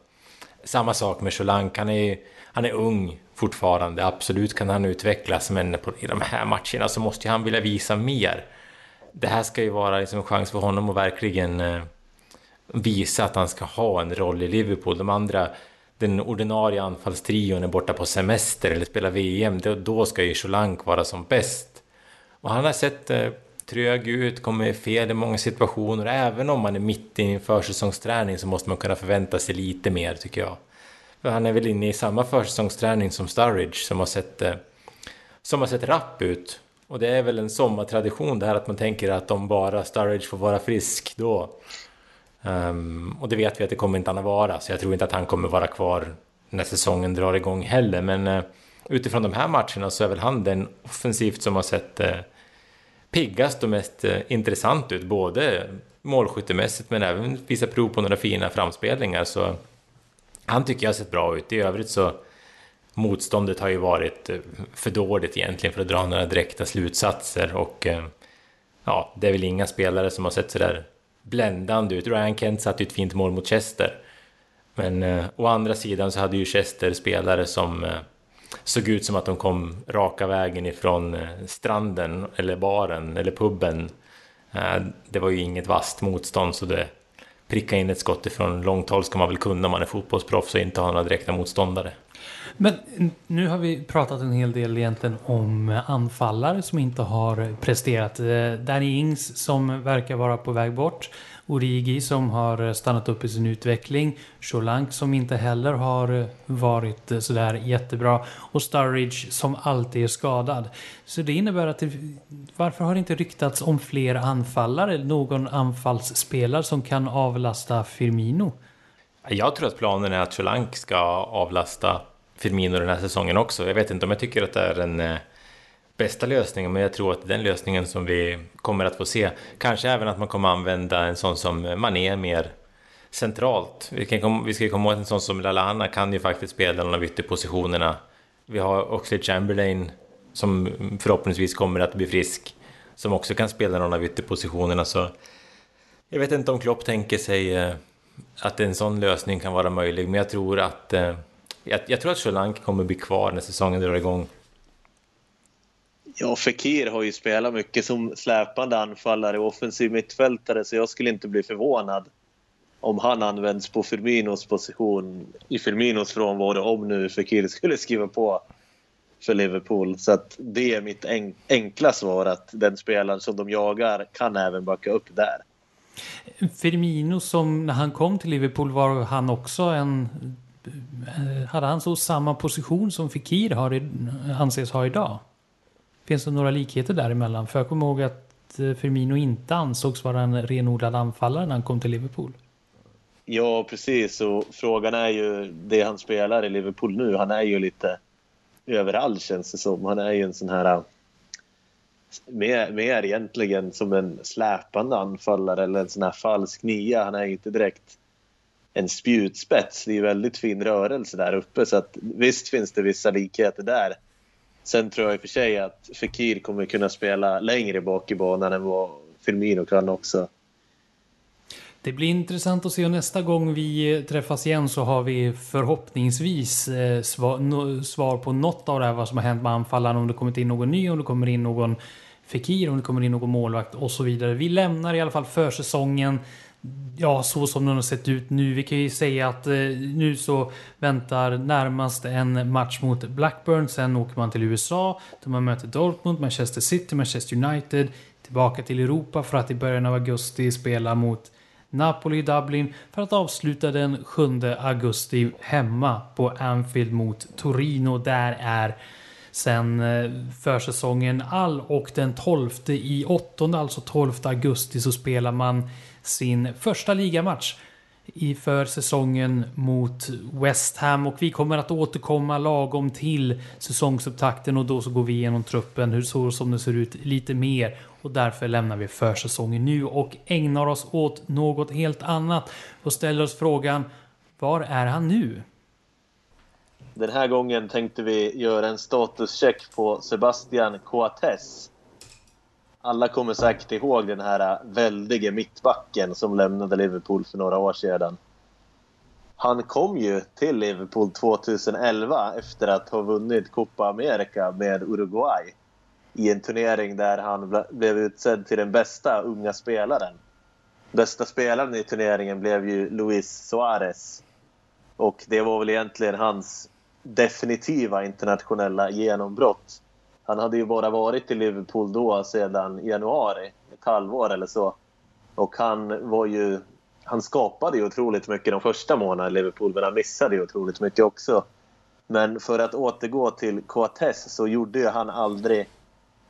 Samma sak med Solank, han är, han är ung fortfarande, absolut kan han utvecklas men på, i de här matcherna så måste han vilja visa mer. Det här ska ju vara liksom en chans för honom att verkligen eh, visa att han ska ha en roll i Liverpool. De andra den ordinarie anfallstrion är borta på semester eller spelar VM, då ska ju Solank vara som bäst. Och han har sett eh, trög ut, kommer fel i många situationer. Även om man är mitt i en försäsongsträning så måste man kunna förvänta sig lite mer tycker jag. För han är väl inne i samma försäsongsträning som Sturridge som har sett, eh, som har sett rapp ut. Och det är väl en sommartradition det här att man tänker att om bara Sturridge får vara frisk då Um, och det vet vi att det kommer inte han att vara, så jag tror inte att han kommer vara kvar när säsongen drar igång heller. Men uh, utifrån de här matcherna så är väl han den offensivt som har sett uh, piggast och mest uh, intressant ut, både målskyttemässigt men även visar prov på några fina framspelningar. Så han tycker jag har sett bra ut. I övrigt så motståndet har ju varit eh, för dåligt egentligen för att dra några direkta slutsatser och eh, ja, det är väl inga spelare som har sett sådär bländande ut. Ryan Kent satte ju ett fint mål mot Chester. Men eh, å andra sidan så hade ju Chester spelare som eh, såg ut som att de kom raka vägen ifrån eh, stranden eller baren eller puben. Eh, det var ju inget vasst motstånd så det pricka in ett skott ifrån långt håll ska man väl kunna om man är fotbollsproffs och inte har några direkta motståndare. Men nu har vi pratat en hel del egentligen om eh, anfallare som inte har presterat. Eh, Danny Ings som verkar vara på väg bort. Origi som har eh, stannat upp i sin utveckling. Solank som inte heller har varit sådär jättebra. Och Sturridge som alltid är skadad. Så det innebär att det, varför har det inte ryktats om fler anfallare? Någon anfallsspelare som kan avlasta Firmino? Jag tror att planen är att Solank ska avlasta Firmino den här säsongen också. Jag vet inte om jag tycker att det är den eh, bästa lösningen, men jag tror att det är den lösningen som vi kommer att få se. Kanske även att man kommer använda en sån som Mané mer centralt. Vi, kan vi ska komma ihåg att en sån som Lalana kan ju faktiskt spela någon av ytterpositionerna. Vi har Oxlade Chamberlain som förhoppningsvis kommer att bli frisk, som också kan spela någon av ytterpositionerna. Så jag vet inte om Klopp tänker sig eh, att en sån lösning kan vara möjlig, men jag tror att eh, jag, jag tror att Solanke kommer bli kvar när säsongen drar igång. Ja, Fekir har ju spelat mycket som släpande anfallare och offensiv mittfältare så jag skulle inte bli förvånad om han används på Firminos position i Firminos frånvaro om nu Fekir skulle skriva på för Liverpool. Så att det är mitt enkla svar att den spelaren som de jagar kan även backa upp där. Firmino som när han kom till Liverpool var han också en Eh, hade han så samma position som Fikir har, anses ha idag? Finns det några likheter däremellan? För jag kommer ihåg att eh, Firmino inte ansågs vara en renodlad anfallare när han kom till Liverpool. Ja, precis. Och frågan är ju det han spelar i Liverpool nu. Han är ju lite överallt känns det som. Han är ju en sån här eh, mer, mer egentligen som en släpande anfallare eller en sån här falsk nia. Han är ju inte direkt en spjutspets. Det är väldigt fin rörelse där uppe så att visst finns det vissa likheter där. Sen tror jag i och för sig att Fekir kommer kunna spela längre bak i banan än vad Firmino kan också. Det blir intressant att se och nästa gång vi träffas igen så har vi förhoppningsvis eh, svar, på något av det här vad som har hänt med anfallaren. Om det kommit in någon ny, om det kommer in någon Fekir, om det kommer in någon målvakt och så vidare. Vi lämnar i alla fall försäsongen ja, så som den har sett ut nu. Vi kan ju säga att eh, nu så väntar närmast en match mot Blackburn. Sen åker man till USA där man möter Dortmund, Manchester City, Manchester United. Tillbaka till Europa för att i början av augusti spela mot Napoli Dublin för att avsluta den 7 augusti hemma på Anfield mot Torino. Där är sen eh, försäsongen all och den 12 i 8 alltså 12 augusti så spelar man sin första ligamatch för säsongen mot West Ham och vi kommer att återkomma lagom till säsongsupptakten och då så går vi igenom truppen hur så som det ser ut lite mer och därför lämnar vi försäsongen nu och ägnar oss åt något helt annat och ställer oss frågan var är han nu? Den här gången tänkte vi göra en statuscheck på Sebastian Coates. Alla kommer säkert ihåg den här väldige mittbacken som lämnade Liverpool för några år sedan. Han kom ju till Liverpool 2011 efter att ha vunnit Copa America med Uruguay i en turnering där han blev utsedd till den bästa unga spelaren. Bästa spelaren i turneringen blev ju Luis Suarez. Och det var väl egentligen hans definitiva internationella genombrott. Han hade ju bara varit i Liverpool då sedan januari, ett halvår eller så. Och han var ju... Han skapade ju otroligt mycket de första månaderna i Liverpool, men han missade ju otroligt mycket också. Men för att återgå till Coates så gjorde ju han aldrig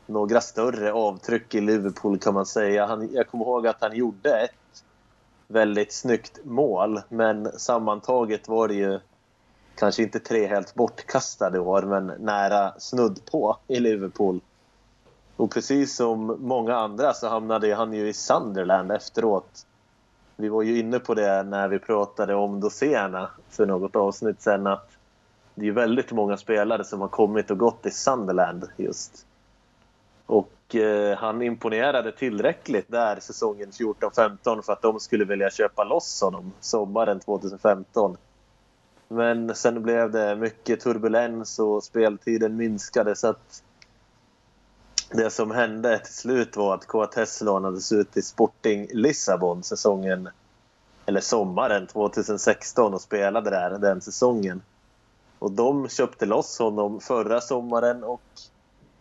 några större avtryck i Liverpool kan man säga. Han, jag kommer ihåg att han gjorde ett väldigt snyggt mål, men sammantaget var det ju kanske inte tre helt bortkastade år, men nära snudd på i Liverpool. Och precis som många andra så hamnade han ju i Sunderland efteråt. Vi var ju inne på det när vi pratade om Dosena för något avsnitt sen att det är väldigt många spelare som har kommit och gått i Sunderland just. Och eh, han imponerade tillräckligt där säsongen 14-15 för att de skulle vilja köpa loss honom sommaren 2015. Men sen blev det mycket turbulens och speltiden minskade så att det som hände till slut var att KTS lånades ut till Sporting Lissabon säsongen eller sommaren 2016 och spelade där den säsongen. Och de köpte loss honom förra sommaren och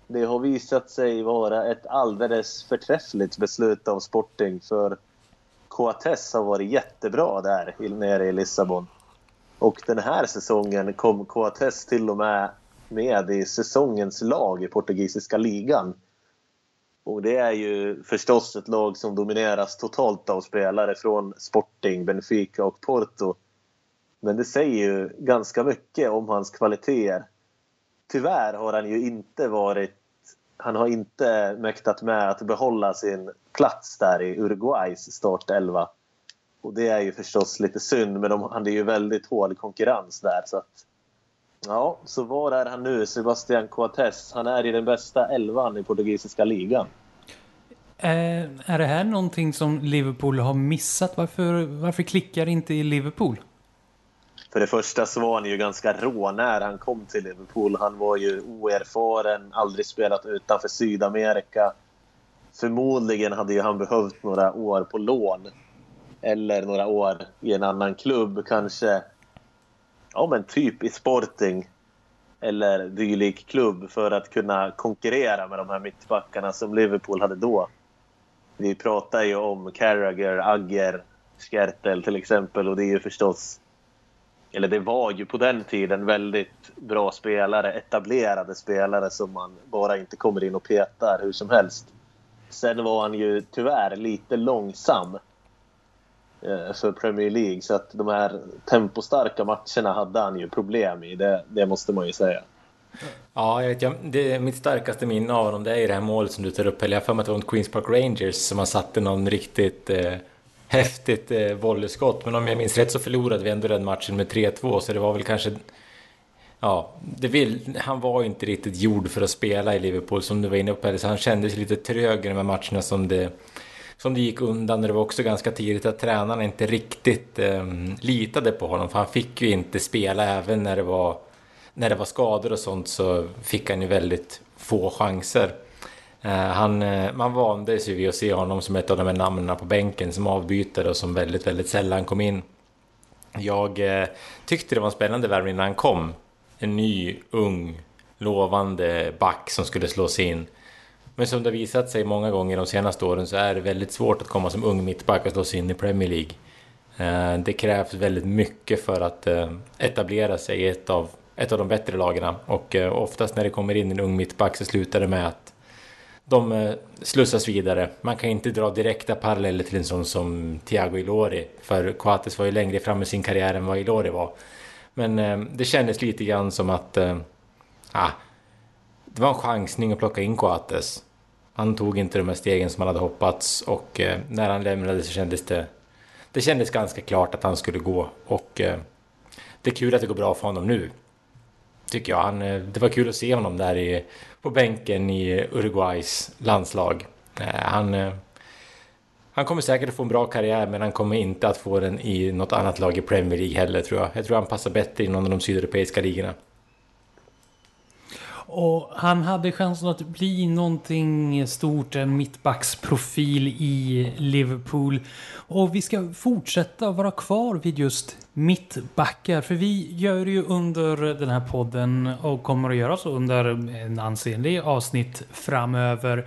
det har visat sig vara ett alldeles förträffligt beslut av Sporting för Coates har varit jättebra där nere i Lissabon. Och den här säsongen kom Coates till och med med i säsongens lag i portugisiska ligan. Och det är ju förstås ett lag som domineras totalt av spelare från Sporting, Benfica och Porto. Men det säger ju ganska mycket om hans kvaliteter. Tyvärr har han ju inte varit... Han har inte mäktat med att behålla sin plats där i Uruguays startelva. Och det är ju förstås lite synd, men de hade ju väldigt hård konkurrens där. Så att, ja, så var är han nu, Sebastian Coates? Han är i den bästa elvan i portugisiska ligan. Eh, är det här någonting som Liverpool har missat? Varför, varför klickar inte i Liverpool? För det första så var han ju ganska rå när han kom till Liverpool. Han var ju oerfaren, aldrig spelat utanför Sydamerika. Förmodligen hade ju han behövt några år på lån eller några år i en annan klubb. Kanske ja, men typ i Sporting eller dylik klubb för att kunna konkurrera med de här mittbackarna som Liverpool hade då. Vi pratar ju om Carragher, Agger, Skertel till exempel och det är ju förstås eller det var ju på den tiden väldigt bra spelare, etablerade spelare som man bara inte kommer in och petar hur som helst. Sen var han ju tyvärr lite långsam Eh, för Premier League. Så att de här tempostarka matcherna hade han ju problem i, det, det måste man ju säga. Ja, jag vet, jag, det, mitt starkaste minne av honom det är ju det här målet som du tar upp. Eller jag har för mig att det var mot Queens Park Rangers som han satte någon riktigt eh, häftigt eh, volleyskott. Men om jag minns rätt så förlorade vi ändå den matchen med 3-2. Så det var väl kanske... Ja, det vill, han var ju inte riktigt gjord för att spela i Liverpool som du var inne på. Så han kändes lite trög i de här matcherna som det som det gick undan. Det var också ganska tidigt att tränarna inte riktigt eh, litade på honom. För han fick ju inte spela även när det var, när det var skador och sånt så fick han ju väldigt få chanser. Eh, han, eh, man vande sig vid att se honom som ett av de här namnen på bänken som avbytare och som väldigt, väldigt sällan kom in. Jag eh, tyckte det var en spännande värvning när han kom. En ny, ung, lovande back som skulle slås in. Men som det har visat sig många gånger de senaste åren så är det väldigt svårt att komma som ung mittback och slå sig in i Premier League. Eh, det krävs väldigt mycket för att eh, etablera sig i ett av, ett av de bättre lagen. Och eh, oftast när det kommer in en ung mittback så slutar det med att de slussas vidare. Man kan inte dra direkta paralleller till en sån som Thiago Ilori. För Coates var ju längre fram i sin karriär än vad Ilori var. Men det kändes lite grann som att... Ah, det var en chansning att plocka in Coates. Han tog inte de här stegen som han hade hoppats och eh, när han lämnade så kändes det... Det kändes ganska klart att han skulle gå och eh, det är kul att det går bra för honom nu. tycker jag. Han, eh, det var kul att se honom där i, på bänken i Uruguays landslag. Eh, han, eh, han kommer säkert att få en bra karriär men han kommer inte att få den i något annat lag i Premier League heller tror jag. Jag tror han passar bättre i någon av de sydeuropeiska ligorna. Och han hade chansen att bli någonting stort, en mittbacksprofil i Liverpool. Och vi ska fortsätta vara kvar vid just mittbackar. För vi gör ju under den här podden och kommer att göra så under en ansenlig avsnitt framöver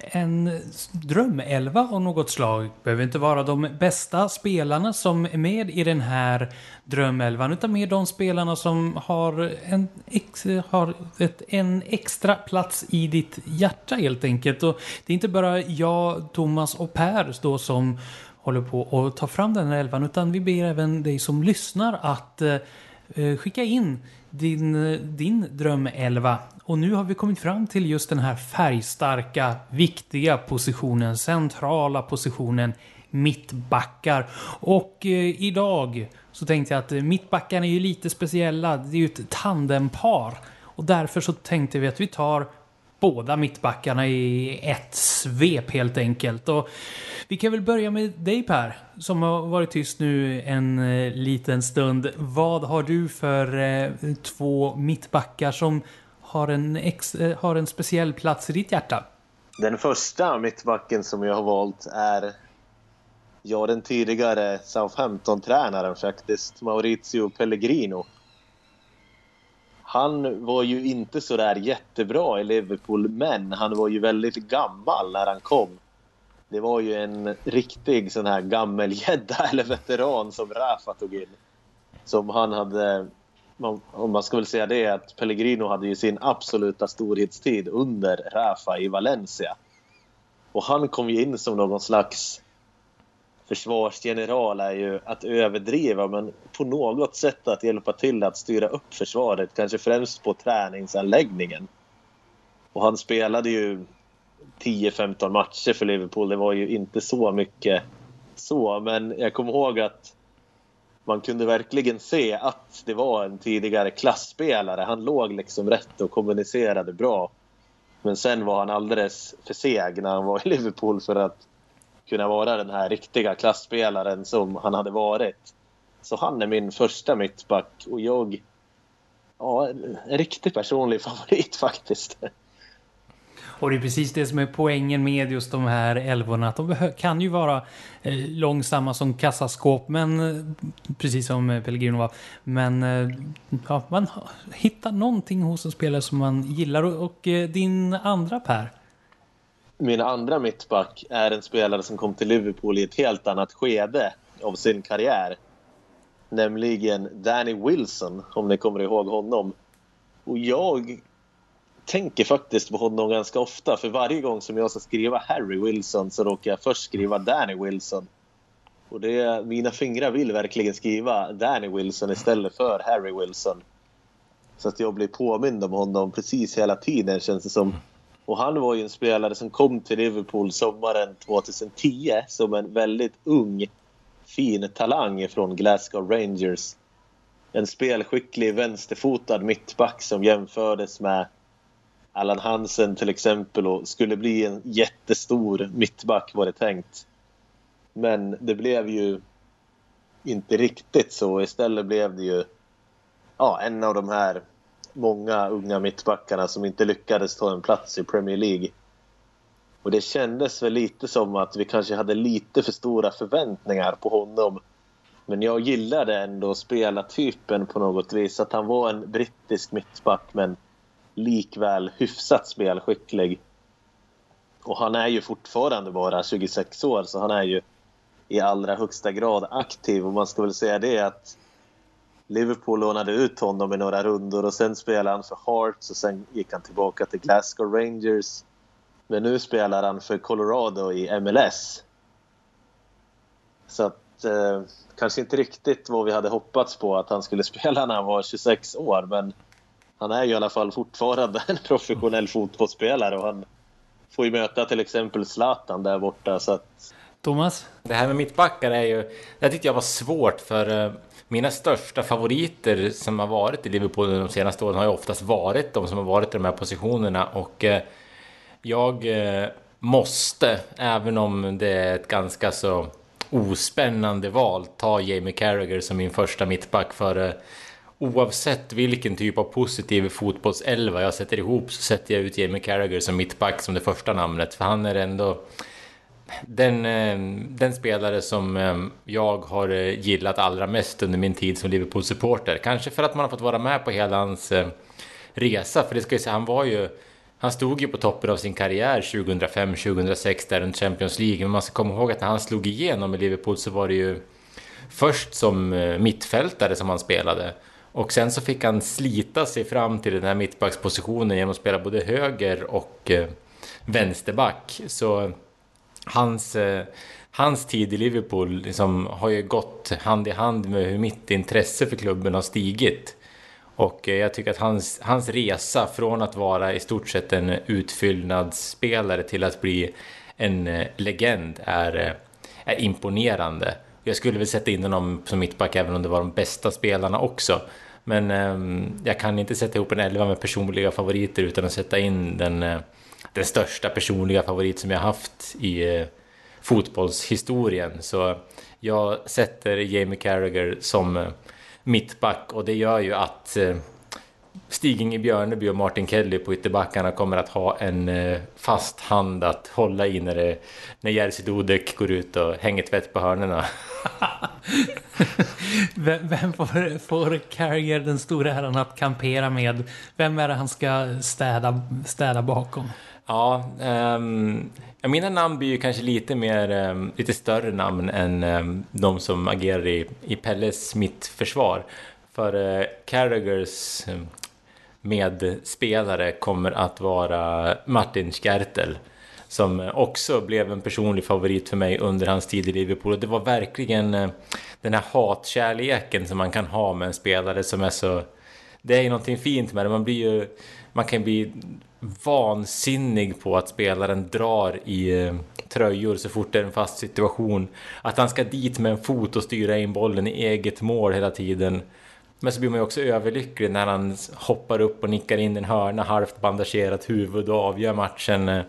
en drömelva av något slag. behöver inte vara de bästa spelarna som är med i den här drömelvan utan mer de spelarna som har en, ex, har ett, en extra plats i ditt hjärta helt enkelt. Och det är inte bara jag, Thomas och Per då som håller på att ta fram den här elvan utan vi ber även dig som lyssnar att eh, skicka in din, din drömelva. Och nu har vi kommit fram till just den här färgstarka, viktiga positionen, centrala positionen mittbackar. Och eh, idag så tänkte jag att mittbackarna är ju lite speciella. Det är ju ett tandempar. Och därför så tänkte vi att vi tar båda mittbackarna i ett svep helt enkelt. Och vi kan väl börja med dig Per, som har varit tyst nu en eh, liten stund. Vad har du för eh, två mittbackar som har en, ex, eh, har en speciell plats i ditt hjärta? Den första mittbacken som jag har valt är ja, den tidigare Southampton-tränaren faktiskt, Maurizio Pellegrino. Han var ju inte så där jättebra i Liverpool, men han var ju väldigt gammal när han kom. Det var ju en riktig sån här gammelgädda eller veteran som Rafa tog in. Som han hade, om man ska väl säga det, att Pellegrino hade ju sin absoluta storhetstid under Rafa i Valencia. Och han kom ju in som någon slags försvarsgeneral är ju att överdriva men på något sätt att hjälpa till att styra upp försvaret, kanske främst på träningsanläggningen. Och han spelade ju 10-15 matcher för Liverpool. Det var ju inte så mycket så, men jag kommer ihåg att man kunde verkligen se att det var en tidigare klassspelare. Han låg liksom rätt och kommunicerade bra. Men sen var han alldeles för seg när han var i Liverpool för att kunna vara den här riktiga klassspelaren som han hade varit. Så han är min första mittback och jag... Ja, en riktigt personlig favorit faktiskt. Och det är precis det som är poängen med just de här älvorna. Att de kan ju vara eh, långsamma som kassaskåp, men eh, precis som eh, Pellegrino var. Men ja, man hittar någonting hos en spelare som man gillar. Och, och din andra Per? Min andra mittback är en spelare som kom till Liverpool i ett helt annat skede av sin karriär. Nämligen Danny Wilson, om ni kommer ihåg honom. Och jag tänker faktiskt på honom ganska ofta. För varje gång som jag ska skriva Harry Wilson så råkar jag först skriva Danny Wilson. Och det, mina fingrar vill verkligen skriva Danny Wilson istället för Harry Wilson. Så att jag blir påmind om honom precis hela tiden känns det som. Och han var ju en spelare som kom till Liverpool sommaren 2010 som en väldigt ung fin talang från Glasgow Rangers. En spelskicklig vänsterfotad mittback som jämfördes med Allan Hansen till exempel och skulle bli en jättestor mittback var det tänkt. Men det blev ju inte riktigt så. Istället blev det ju ja, en av de här många unga mittbackarna som inte lyckades ta en plats i Premier League. Och det kändes väl lite som att vi kanske hade lite för stora förväntningar på honom. Men jag gillade ändå spelartypen på något vis. Att han var en brittisk mittback men likväl hyfsat spelskicklig. Och han är ju fortfarande bara 26 år så han är ju i allra högsta grad aktiv och man ska väl säga det att Liverpool lånade ut honom i några rundor och sen spelade han för Hearts och sen gick han tillbaka till Glasgow Rangers. Men nu spelar han för Colorado i MLS. Så att eh, kanske inte riktigt vad vi hade hoppats på att han skulle spela när han var 26 år men han är ju i alla fall fortfarande en professionell fotbollsspelare och han får ju möta till exempel Zlatan där borta så att... Thomas? Det här med mittbackar är ju... Det tyckte jag var svårt för... Mina största favoriter som har varit i Liverpool de senaste åren har ju oftast varit de som har varit i de här positionerna. Och eh, jag eh, måste, även om det är ett ganska så ospännande val, ta Jamie Carragher som min första mittback. För eh, oavsett vilken typ av positiv fotbollselva jag sätter ihop så sätter jag ut Jamie Carragher som mittback som det första namnet. För han är ändå den, ehm, den spelare som ehm, jag har eh, gillat allra mest under min tid som Liverpool-supporter. Kanske för att man har fått vara med på hela hans eh, resa, för det ska jag säga, han var ju han stod ju på toppen av sin karriär 2005-2006 där under Champions League, men man ska komma ihåg att när han slog igenom i Liverpool så var det ju först som eh, mittfältare som han spelade. Och sen så fick han slita sig fram till den här mittbackspositionen genom att spela både höger och vänsterback. Så hans, eh, hans tid i Liverpool liksom har ju gått hand i hand med hur mitt intresse för klubben har stigit. Och eh, jag tycker att hans, hans resa från att vara i stort sett en utfyllnadsspelare till att bli en eh, legend är, är imponerande. Jag skulle väl sätta in honom som mittback även om det var de bästa spelarna också. Men eh, jag kan inte sätta ihop en elva med personliga favoriter utan att sätta in den den största personliga favorit som jag haft i eh, fotbollshistorien. Så jag sätter Jamie Carragher som eh, mittback och det gör ju att eh, Stig-Inge Björneby och Martin Kelly på ytterbackarna kommer att ha en fast hand att hålla i när, det, när Jerzy Dudek går ut och hänger tvätt på hörnerna. vem, vem får, får Carrier den stora äran att kampera med? Vem är det han ska städa, städa bakom? Ja, um, mina namn blir ju kanske lite mer, um, lite större namn än um, de som agerar i, i Pelles mittförsvar. För uh, Carragers medspelare kommer att vara Martin Skertel som också blev en personlig favorit för mig under hans tid i Liverpool. Och det var verkligen uh, den här hatkärleken som man kan ha med en spelare som är så... Det är ju någonting fint med det. Man blir ju... Man kan bli vansinnig på att spelaren drar i eh, tröjor så fort det är en fast situation. Att han ska dit med en fot och styra in bollen i eget mål hela tiden. Men så blir man ju också överlycklig när han hoppar upp och nickar in en hörna, halvt bandagerat huvud och avgör matchen. Eh,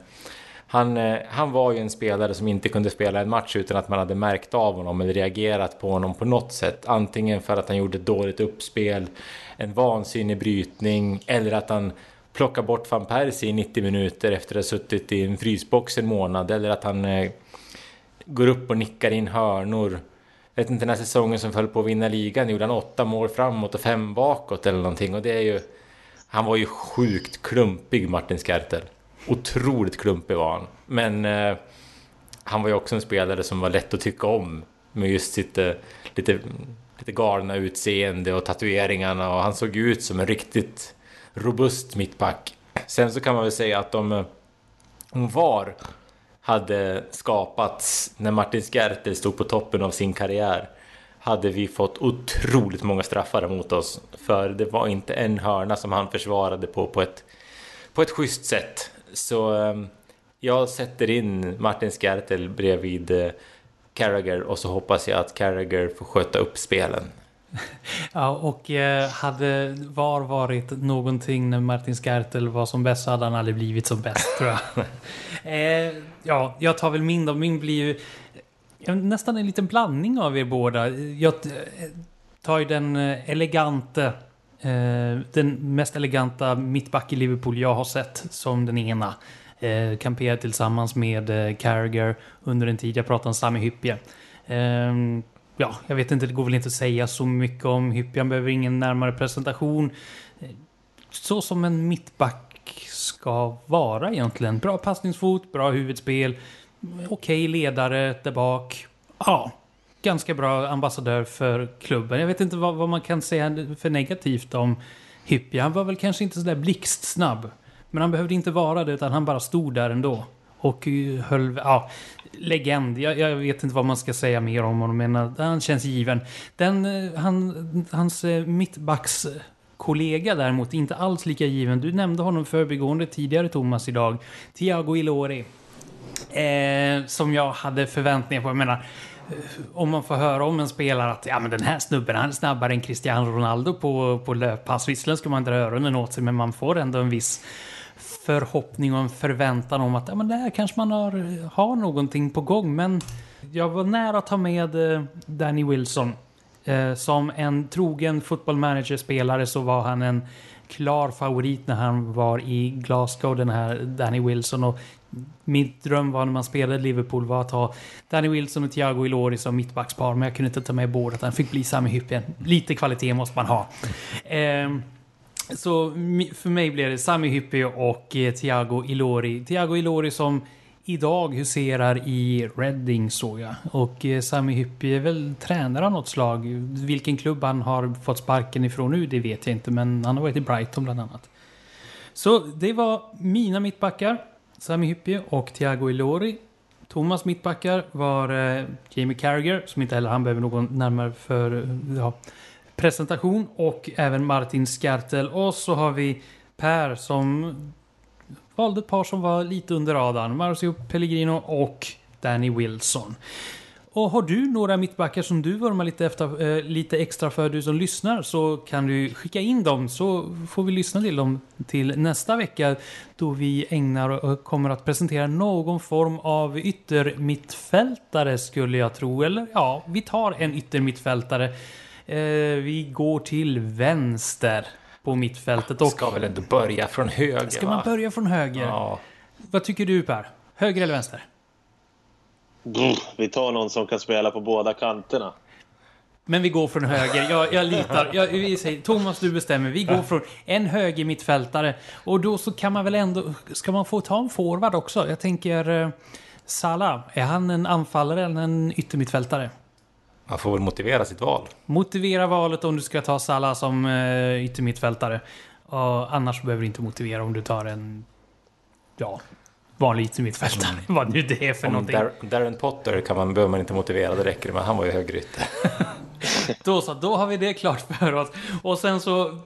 han, eh, han var ju en spelare som inte kunde spela en match utan att man hade märkt av honom eller reagerat på honom på något sätt. Antingen för att han gjorde ett dåligt uppspel, en vansinnig brytning eller att han plocka bort van Persie i 90 minuter efter att ha suttit i en frysbox en månad eller att han eh, går upp och nickar in hörnor. Jag vet inte, den här säsongen som föll på att vinna ligan gjorde han åtta mål framåt och fem bakåt eller någonting och det är ju... Han var ju sjukt klumpig Martin Skertel. Otroligt klumpig var han. Men eh, han var ju också en spelare som var lätt att tycka om med just sitt eh, lite, lite galna utseende och tatueringarna och han såg ut som en riktigt robust mittback. Sen så kan man väl säga att om, eh, om VAR hade skapats när Martin Skertel stod på toppen av sin karriär hade vi fått otroligt många straffar mot oss. För det var inte en hörna som han försvarade på på ett, på ett schysst sätt. Så ehm, jag sätter in Martin Skertel bredvid eh, Carragher och så hoppas jag att Carragher får sköta upp spelen. Ja, och eh, hade VAR varit någonting när Martin Skertel var som bäst så hade han aldrig blivit som bäst tror jag. eh, ja, jag tar väl min då. Min blir ju nästan en liten blandning av er båda. Jag eh, tar ju den elegante den mest eleganta mittback i Liverpool jag har sett som den ena. Eh, kamperar tillsammans med Carragher under en tid. Jag pratar om Sami Hyppie. Ja, jag vet inte, det går väl inte att säga så mycket om Hyppie. Han behöver ingen närmare presentation. Så som en mittback ska vara egentligen. Bra passningsfot, bra huvudspel, okej okay ledare där bak. Ja, ganska bra ambassadör för klubben. Jag vet inte vad, vad man kan säga för negativt om Hyppie. Han var väl kanske inte sådär blixtsnabb. Men han behövde inte vara det, utan han bara stod där ändå. Och eh, höll... Ja, legend. Jag, jag, vet inte vad man ska säga mer om honom, men eh, han känns given. Den, eh, han, hans mittbacks kollega däremot inte alls lika given. Du nämnde honom förbigående tidigare Thomas idag. Thiago Ilori. Eh, som jag hade förväntningar på. Jag menar, om man får höra om en spelare att ja, men den här snubben han är snabbare än Cristiano Ronaldo på, på löppass. Visserligen ska man dra öronen åt sig men man får ändå en viss förhoppning och en förväntan om att ja, men där kanske man har, har någonting på gång. Men jag var nära att ta med eh, Danny Wilson. Eh, som en trogen fotbollmanagerspelare så var han en klar favorit när han var i Glasgow, den här Danny Wilson. Och min dröm var när man spelade Liverpool var att ha Danny Wilson och Thiago Ilori som mittbackspar, men jag kunde inte ta med båda. Den fick bli Sami Hyppien. Lite kvalitet måste man ha. Eh, så för mig blev det Sami Hyppie och eh, Thiago Ilori. Thiago Ilori som idag huserar i Reading såg jag. Och eh, Sami Hyppie är väl tränare av något slag. Vilken klubb han har fått sparken ifrån nu, det vet jag inte. Men han har varit i Brighton bland annat. Så det var mina mittbackar. Sami Hyppie och Thiago Ilori. Thomas mittbackar var eh, Jamie Carragher, som inte heller han behöver någon närmare för ja, presentation. Och även Martin Skartel. Och så har vi Per som valde ett par som var lite under radarn. Marcio Pellegrino och Danny Wilson. Och har du några mittbackar som du vurmar lite, efter, eh, lite extra för, du som lyssnar, så kan du skicka in dem så får vi lyssna till dem till nästa vecka då vi ägnar och kommer att presentera någon form av yttermittfältare skulle jag tro. Eller ja, vi tar en yttermittfältare. Eh, vi går till vänster på mittfältet. Och... Ska väl ändå börja från höger? Ska man börja från höger? Ja. Vad tycker du Per? Höger eller vänster? Vi tar någon som kan spela på båda kanterna. Men vi går från höger. Jag, jag litar. Jag, vi säger, Thomas, du bestämmer. Vi går från en höger mittfältare. Och då så kan man väl ändå... Ska man få ta en forward också? Jag tänker... Eh, Salah, är han en anfallare eller en yttermittfältare? Man får väl motivera sitt val. Motivera valet om du ska ta Salah som uh, yttermittfältare. Och annars behöver du inte motivera om du tar en... Ja, vanlig yttermittfältare. Mm. Vad nu det är för om någonting. Dar Darren Potter kan man, behöver man inte motivera, det räcker med. Han var ju högerytter. då så, då har vi det klart för oss. Och sen så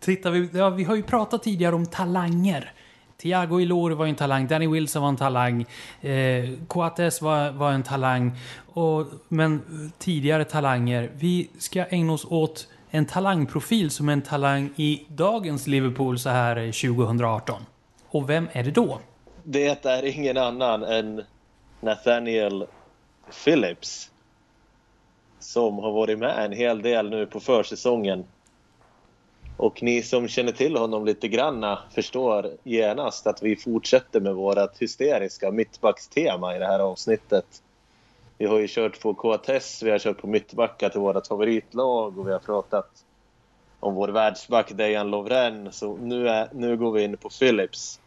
tittar vi... Ja, vi har ju pratat tidigare om talanger. Thiago Ilor var en talang, Danny Wilson var en talang, eh, Coates var, var en talang. Och, men tidigare talanger. Vi ska ägna oss åt en talangprofil som är en talang i dagens Liverpool så här 2018. Och vem är det då? Det är ingen annan än Nathaniel Phillips. Som har varit med en hel del nu på försäsongen och ni som känner till honom lite granna förstår genast att vi fortsätter med vårt hysteriska mittbackstema i det här avsnittet. Vi har ju kört på KTS, vi har kört på mittbackar till vårt favoritlag och vi har pratat om vår världsback Dejan Lovren. Så nu, är, nu går vi in på Philips.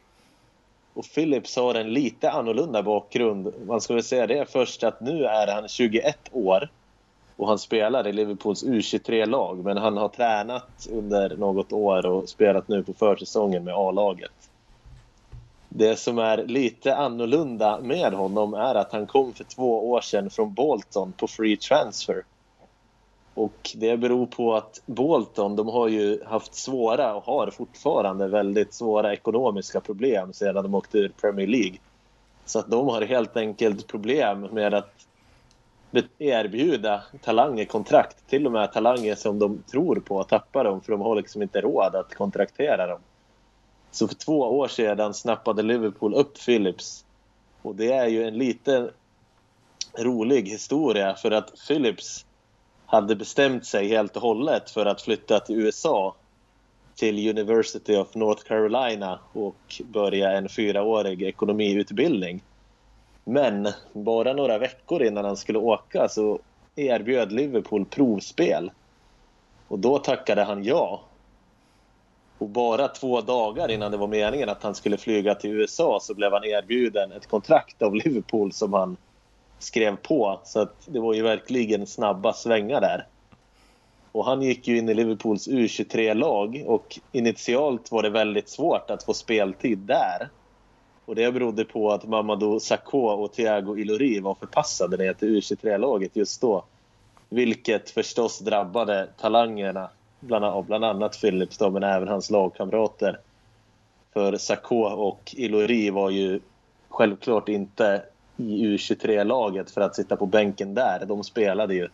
Och Philips har en lite annorlunda bakgrund. Man ska väl säga det först att nu är han 21 år och han spelar i Liverpools U23-lag men han har tränat under något år och spelat nu på försäsongen med A-laget. Det som är lite annorlunda med honom är att han kom för två år sedan från Bolton på free transfer. Och det beror på att Bolton de har ju haft svåra och har fortfarande väldigt svåra ekonomiska problem sedan de åkte ur Premier League. Så att de har helt enkelt problem med att erbjuda talanger kontrakt. Till och med talanger som de tror på att tappa dem för de har liksom inte råd att kontraktera dem. Så för två år sedan snappade Liverpool upp Phillips. Och det är ju en lite rolig historia för att Phillips hade bestämt sig helt och hållet för att flytta till USA till University of North Carolina och börja en fyraårig ekonomiutbildning. Men bara några veckor innan han skulle åka så erbjöd Liverpool provspel. Och då tackade han ja. Och bara två dagar innan det var meningen att han skulle flyga till USA så blev han erbjuden ett kontrakt av Liverpool som han skrev på. Så att det var ju verkligen snabba svängar där. Och han gick ju in i Liverpools U23-lag och initialt var det väldigt svårt att få speltid där. Och det berodde på att Mamadou Sakho och Thiago Ilori var förpassade ner till U23-laget just då. Vilket förstås drabbade talangerna, bland, bland annat Philips då, men även hans lagkamrater. För Sakho och Ilori var ju självklart inte i U23-laget för att sitta på bänken där. De spelade ju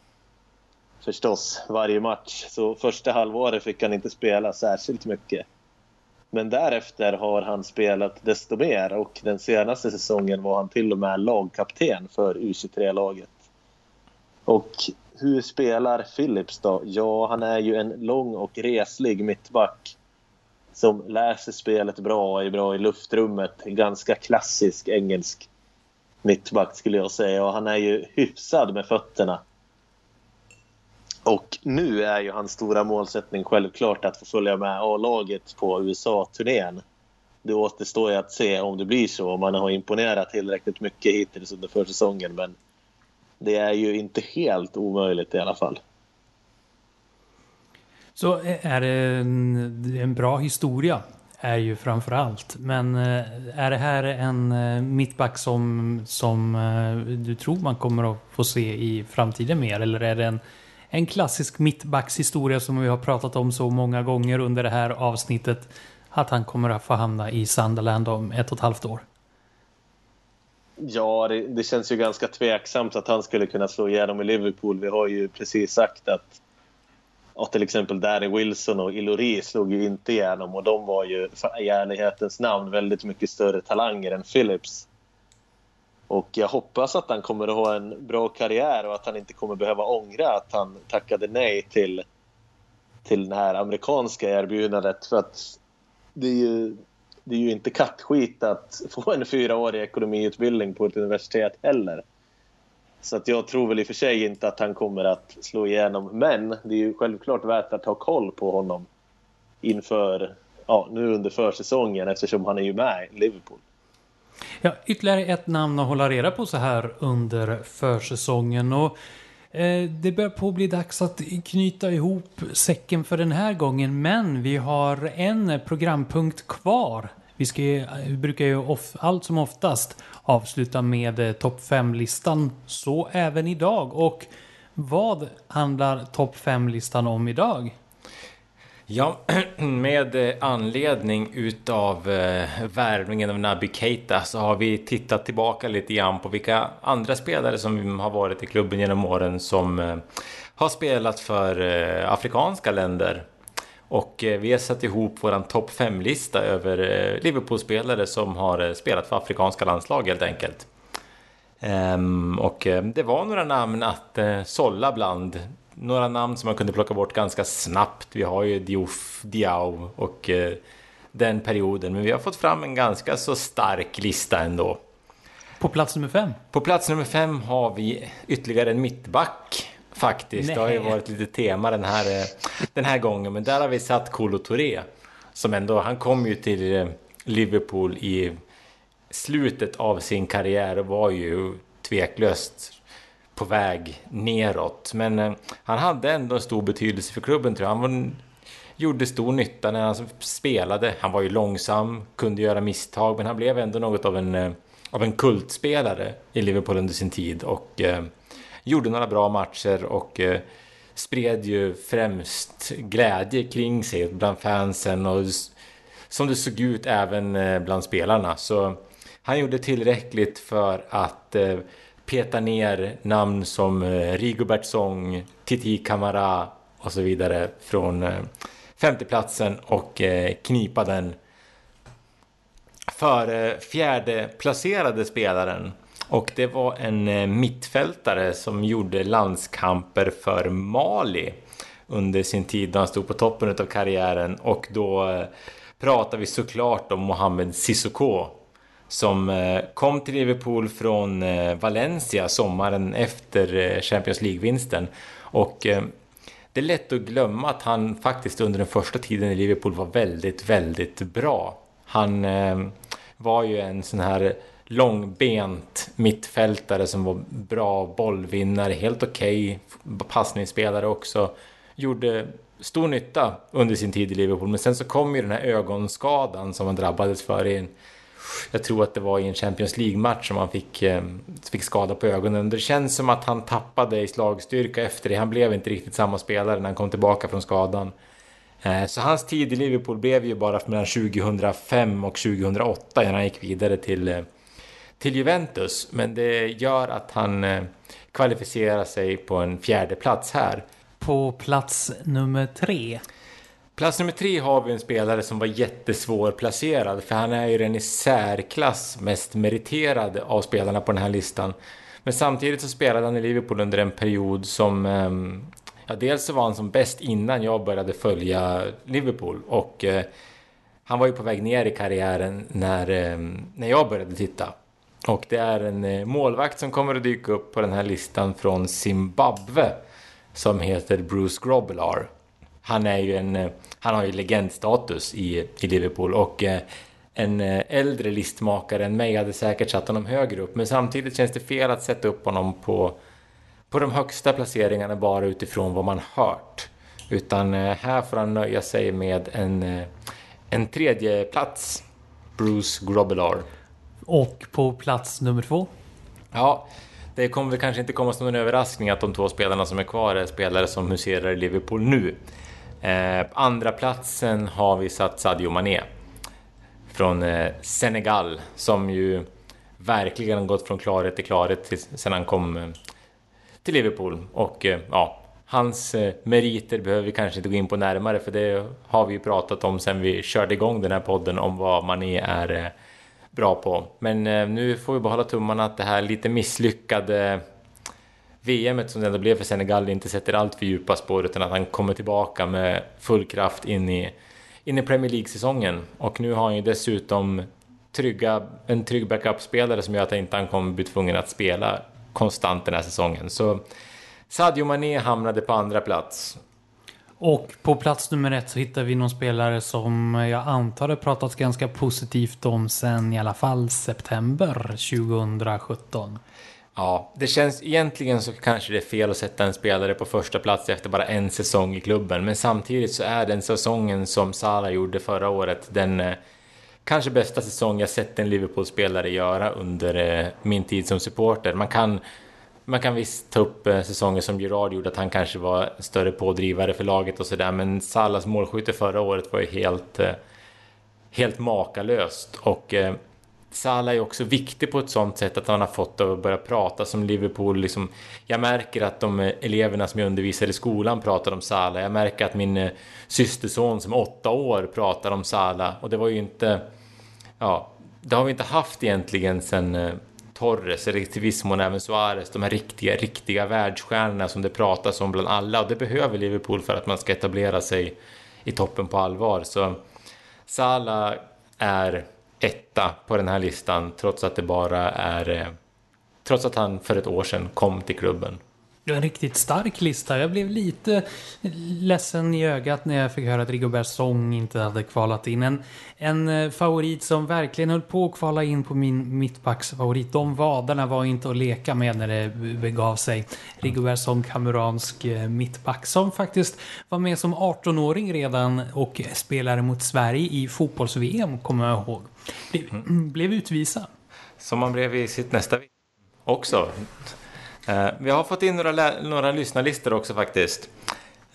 förstås varje match. Så första halvåret fick han inte spela särskilt mycket. Men därefter har han spelat desto mer och den senaste säsongen var han till och med lagkapten för U23-laget. Och hur spelar Phillips då? Ja, han är ju en lång och reslig mittback som läser spelet bra och är bra i luftrummet. En Ganska klassisk engelsk mittback skulle jag säga och han är ju hyfsad med fötterna. Och nu är ju hans stora målsättning självklart att få följa med A-laget på USA-turnén. Det återstår ju att se om det blir så, om han har imponerat tillräckligt mycket hittills under försäsongen. Men det är ju inte helt omöjligt i alla fall. Så är det en, en bra historia, är ju framför allt. Men eh, är det här en eh, mittback som, som eh, du tror man kommer att få se i framtiden mer? Eller är det en, en klassisk mittbackshistoria som vi har pratat om så många gånger under det här avsnittet? Att han kommer att få hamna i Sunderland om ett och ett halvt år? Ja, det, det, känns ju ganska tveksamt att han skulle kunna slå igenom i Liverpool. Vi har ju precis sagt att, och till exempel Danny Wilson och Ilori slog ju inte igenom och de var ju i ärlighetens namn väldigt mycket större talanger än Phillips. Och jag hoppas att han kommer att ha en bra karriär och att han inte kommer behöva ångra att han tackade nej till, till det här amerikanska erbjudandet. För att det är ju det är ju inte kattskit att få en fyraårig ekonomiutbildning på ett universitet heller. Så att jag tror väl i och för sig inte att han kommer att slå igenom. Men det är ju självklart värt att ha koll på honom inför, ja, nu under försäsongen eftersom han är ju med i Liverpool. Ja, ytterligare ett namn att hålla reda på så här under försäsongen. Och eh, det börjar på att bli dags att knyta ihop säcken för den här gången. Men vi har en programpunkt kvar. Vi, ska, eh, vi brukar ju off, allt som oftast avsluta med eh, topp 5-listan. Så även idag. Och vad handlar topp 5-listan om idag? Ja, med eh, anledning utav eh, värvningen av Naby Keita så har vi tittat tillbaka lite grann på vilka andra spelare som har varit i klubben genom åren som eh, har spelat för afrikanska länder. Och vi har satt ihop våran topp 5-lista över Liverpool-spelare som har spelat för afrikanska landslag helt enkelt. Ehm, och det var några namn att sålla bland några namn som man kunde plocka bort ganska snabbt. Vi har ju Diouf, Diao och eh, den perioden. Men vi har fått fram en ganska så stark lista ändå. På plats nummer fem? På plats nummer fem har vi ytterligare en mittback. Faktiskt, Nej. det har ju varit lite tema den här, eh, den här gången. Men där har vi satt Kolo Touré. Som ändå, han kom ju till eh, Liverpool i slutet av sin karriär och var ju tveklöst på väg neråt. Men eh, han hade ändå en stor betydelse för klubben tror jag. Han var, gjorde stor nytta när han spelade. Han var ju långsam, kunde göra misstag, men han blev ändå något av en, eh, av en kultspelare i Liverpool under sin tid. Och eh, gjorde några bra matcher och eh, spred ju främst glädje kring sig bland fansen och som det såg ut även eh, bland spelarna. Så han gjorde tillräckligt för att eh, peta ner namn som eh, Rigobert Song, Titi Kamara och så vidare från eh, femteplatsen och eh, knipa den för fjärde placerade spelaren. Och det var en mittfältare som gjorde landskamper för Mali under sin tid då han stod på toppen av karriären och då pratar vi såklart om Mohamed Sissoko som eh, kom till Liverpool från eh, Valencia sommaren efter eh, Champions League-vinsten. Och det är lätt att glömma att han faktiskt under den första tiden i Liverpool var väldigt, väldigt bra. Han var ju en sån här långbent mittfältare som var bra bollvinnare, helt okej okay, passningsspelare också. Gjorde stor nytta under sin tid i Liverpool, men sen så kom ju den här ögonskadan som han drabbades för i en jag tror att det var i en Champions League-match som han fick, eh, fick skada på ögonen. Det känns som att han tappade i slagstyrka efter det. Han blev inte riktigt samma spelare när han kom tillbaka från skadan. Eh, så hans tid i Liverpool blev ju bara mellan 2005 och 2008 innan han gick vidare till, eh, till Juventus. Men det gör att han eh, kvalificerar sig på en fjärde plats här. På plats nummer tre. Plats nummer tre har vi en spelare som var jättesvårplacerad för han är ju den i särklass mest meriterade av spelarna på den här listan. Men samtidigt så spelade han i Liverpool under en period som ehm, Ja, dels så var han som bäst innan jag började följa Liverpool och eh, han var ju på väg ner i karriären när, eh, när jag började titta. Och det är en eh, målvakt som kommer att dyka upp på den här listan från Zimbabwe som heter Bruce Grobbelaar. Han är ju en, eh, han har ju legendstatus i, i Liverpool och eh, en eh, äldre listmakare än mig hade säkert satt honom högre upp men samtidigt känns det fel att sätta upp honom på på de högsta placeringarna bara utifrån vad man hört. Utan här får han nöja sig med en, en tredje plats. Bruce Grobbelaar. Och på plats nummer två? Ja, det kommer väl kanske inte komma som en överraskning att de två spelarna som är kvar är spelare som huserar i Liverpool nu. Eh, på andra platsen har vi satt Sadio Mané från eh, Senegal som ju verkligen gått från klarhet till klarhet till, sen han kom eh, till Liverpool. Och eh, ja, hans eh, meriter behöver vi kanske inte gå in på närmare för det har vi ju pratat om sen vi körde igång den här podden om vad Mané är eh, bra på. Men nu får vi bara hålla tummarna att det här lite misslyckade VM som det ändå blev för Senegal inte sätter allt för djupa spår utan att han kommer tillbaka med full kraft in i, in i Premier League-säsongen. Och nu har han ju dessutom trygga, en trygg backup-spelare som gör att han inte kommer bli tvungen att spela konstant den här säsongen. Så Sadio Mané hamnade på andra plats. Och på plats nummer ett så hittar vi någon spelare som jag antar det pratats ganska positivt om sen i alla fall september 2017. Ja, det känns egentligen så kanske det är fel att sätta en spelare på första plats efter bara en säsong i klubben. Men samtidigt så är den säsongen som Salah gjorde förra året den eh, kanske bästa säsong jag sett en Liverpool-spelare göra under eh, min tid som supporter. Man kan, man kan visst ta upp eh, säsonger som Gerard gjorde, att han kanske var större pådrivare för laget och sådär, men Salahs målskytte förra året var ju helt, eh, helt makalöst. Och eh, Salah är också viktig på ett sånt sätt att han har fått att börja prata som Liverpool. Liksom, jag märker att de eleverna som jag undervisar i skolan pratar om Salah. Jag märker att min eh, systerson som är åtta år pratar om Salah. Och det var ju inte ja, det har vi inte haft egentligen sen eh, Torres, eller till viss mån även Suarez, de här riktiga, riktiga världsstjärnorna som det pratas om bland alla och det behöver Liverpool för att man ska etablera sig i toppen på allvar. Så Salah är etta på den här listan trots att det bara är eh, trots att han för ett år sedan kom till klubben. En riktigt stark lista. Jag blev lite ledsen i ögat när jag fick höra att Rigobert Song inte hade kvalat in. En, en eh, favorit som verkligen höll på att kvala in på min mittbacksfavorit. De vaderna var inte att leka med när det begav sig. Rigobert Song, kameransk eh, mittback som faktiskt var med som 18-åring redan och spelade mot Sverige i fotbolls-VM, kommer jag ihåg. Blev, mm. blev utvisad. Som man blev i sitt nästa också. Eh, vi har fått in några, några lyssnarlistor också faktiskt.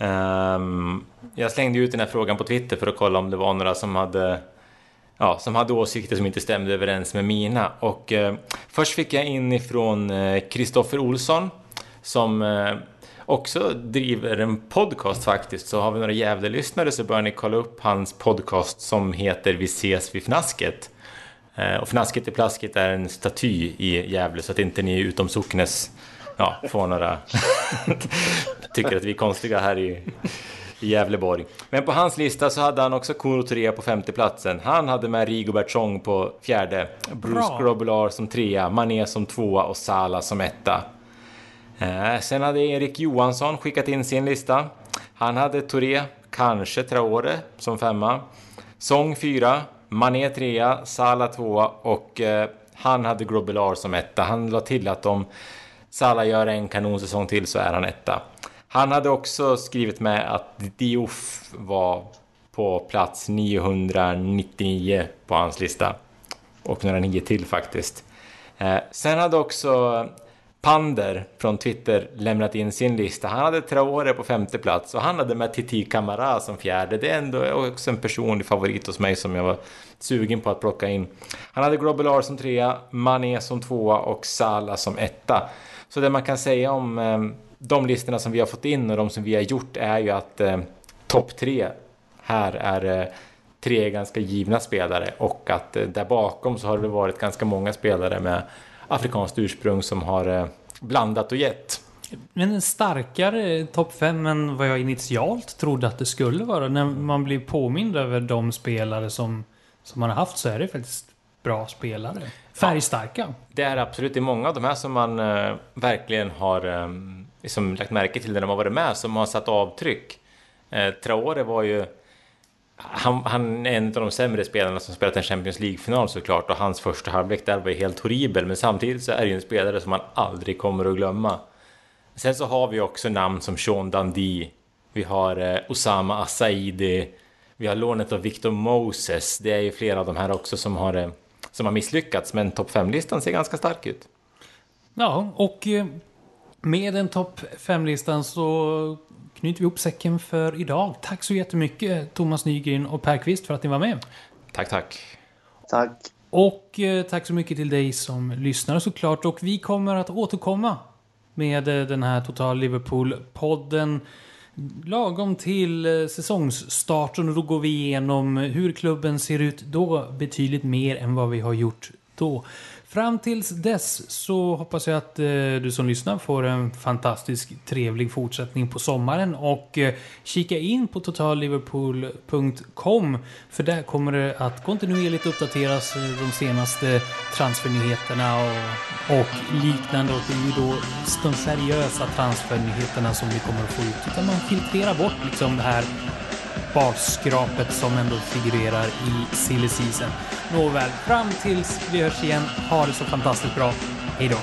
Ehm, jag slängde ut den här frågan på Twitter för att kolla om det var några som hade, ja, som hade åsikter som inte stämde överens med mina. Och eh, först fick jag in ifrån eh, Kristoffer Olsson som eh, också driver en podcast faktiskt. Så har vi några Gävle-lyssnare så bör ni kolla upp hans podcast som heter Vi ses vid Fnasket. Och Fnasket i Plasket är en staty i Gävle så att inte ni utom socknes ja, får några... tycker att vi är konstiga här i, i Gävleborg. Men på hans lista så hade han också Kuro Touré på femte platsen. Han hade med Rigobert Song på fjärde, Bruce Grobbelaar som trea, Mané som tvåa och Sala som etta. Eh, sen hade Erik Johansson skickat in sin lista. Han hade Touré, kanske Traore som femma. Song fyra, Mané trea, Sala tvåa och eh, han hade Grobbelaar som etta. Han la till att de Salah gör en kanonsäsong till så är han etta. Han hade också skrivit med att Diouf var på plats 999 på hans lista. Och några nio till faktiskt. Eh, sen hade också Pander från Twitter lämnat in sin lista. Han hade Traore på femte plats och han hade med Titi Camara som fjärde. Det är ändå också en personlig favorit hos mig som jag var sugen på att plocka in. Han hade Grobbelaar som trea, Mané som tvåa och Salah som etta. Så det man kan säga om eh, de listorna som vi har fått in och de som vi har gjort är ju att eh, topp tre här är eh, tre ganska givna spelare och att eh, där bakom så har det varit ganska många spelare med afrikanskt ursprung som har eh, blandat och gett. Men en starkare topp 5 än vad jag initialt trodde att det skulle vara. När man blir påmind över de spelare som, som man har haft så är det faktiskt bra spelare. Färgstarka. Ja, det är absolut. Det är många av de här som man eh, verkligen har eh, liksom lagt märke till när de har varit med, som har satt avtryck. Eh, Traore var ju han, han, är en av de sämre spelarna som spelat en Champions League-final såklart och hans första halvlek där var ju helt horribel men samtidigt så är det ju en spelare som man aldrig kommer att glömma. Sen så har vi också namn som Sean Dundee, vi har eh, Osama Asaidi, vi har lånet av Victor Moses. Det är ju flera av de här också som har, eh, som har misslyckats men topp 5-listan ser ganska stark ut. Ja, och eh, med den topp 5-listan så knyter vi ihop säcken för idag. Tack så jättemycket Thomas Nygren och Per Kvist för att ni var med. Tack, tack. Tack. Och eh, tack så mycket till dig som lyssnar såklart. Och vi kommer att återkomma med eh, den här Total Liverpool-podden lagom till eh, säsongsstarten. Och då går vi igenom hur klubben ser ut då betydligt mer än vad vi har gjort då. Fram tills dess så hoppas jag att eh, du som lyssnar får en fantastisk trevlig fortsättning på sommaren och eh, kika in på totalliverpool.com för där kommer det att kontinuerligt uppdateras eh, de senaste transfernyheterna och, och liknande. Och det är ju då de seriösa transfernyheterna som vi kommer att få ut. Utan man filtrerar bort liksom det här basskrapet som ändå figurerar i silly season. Nåväl, fram tills vi hörs igen, ha det så fantastiskt bra. Hej då!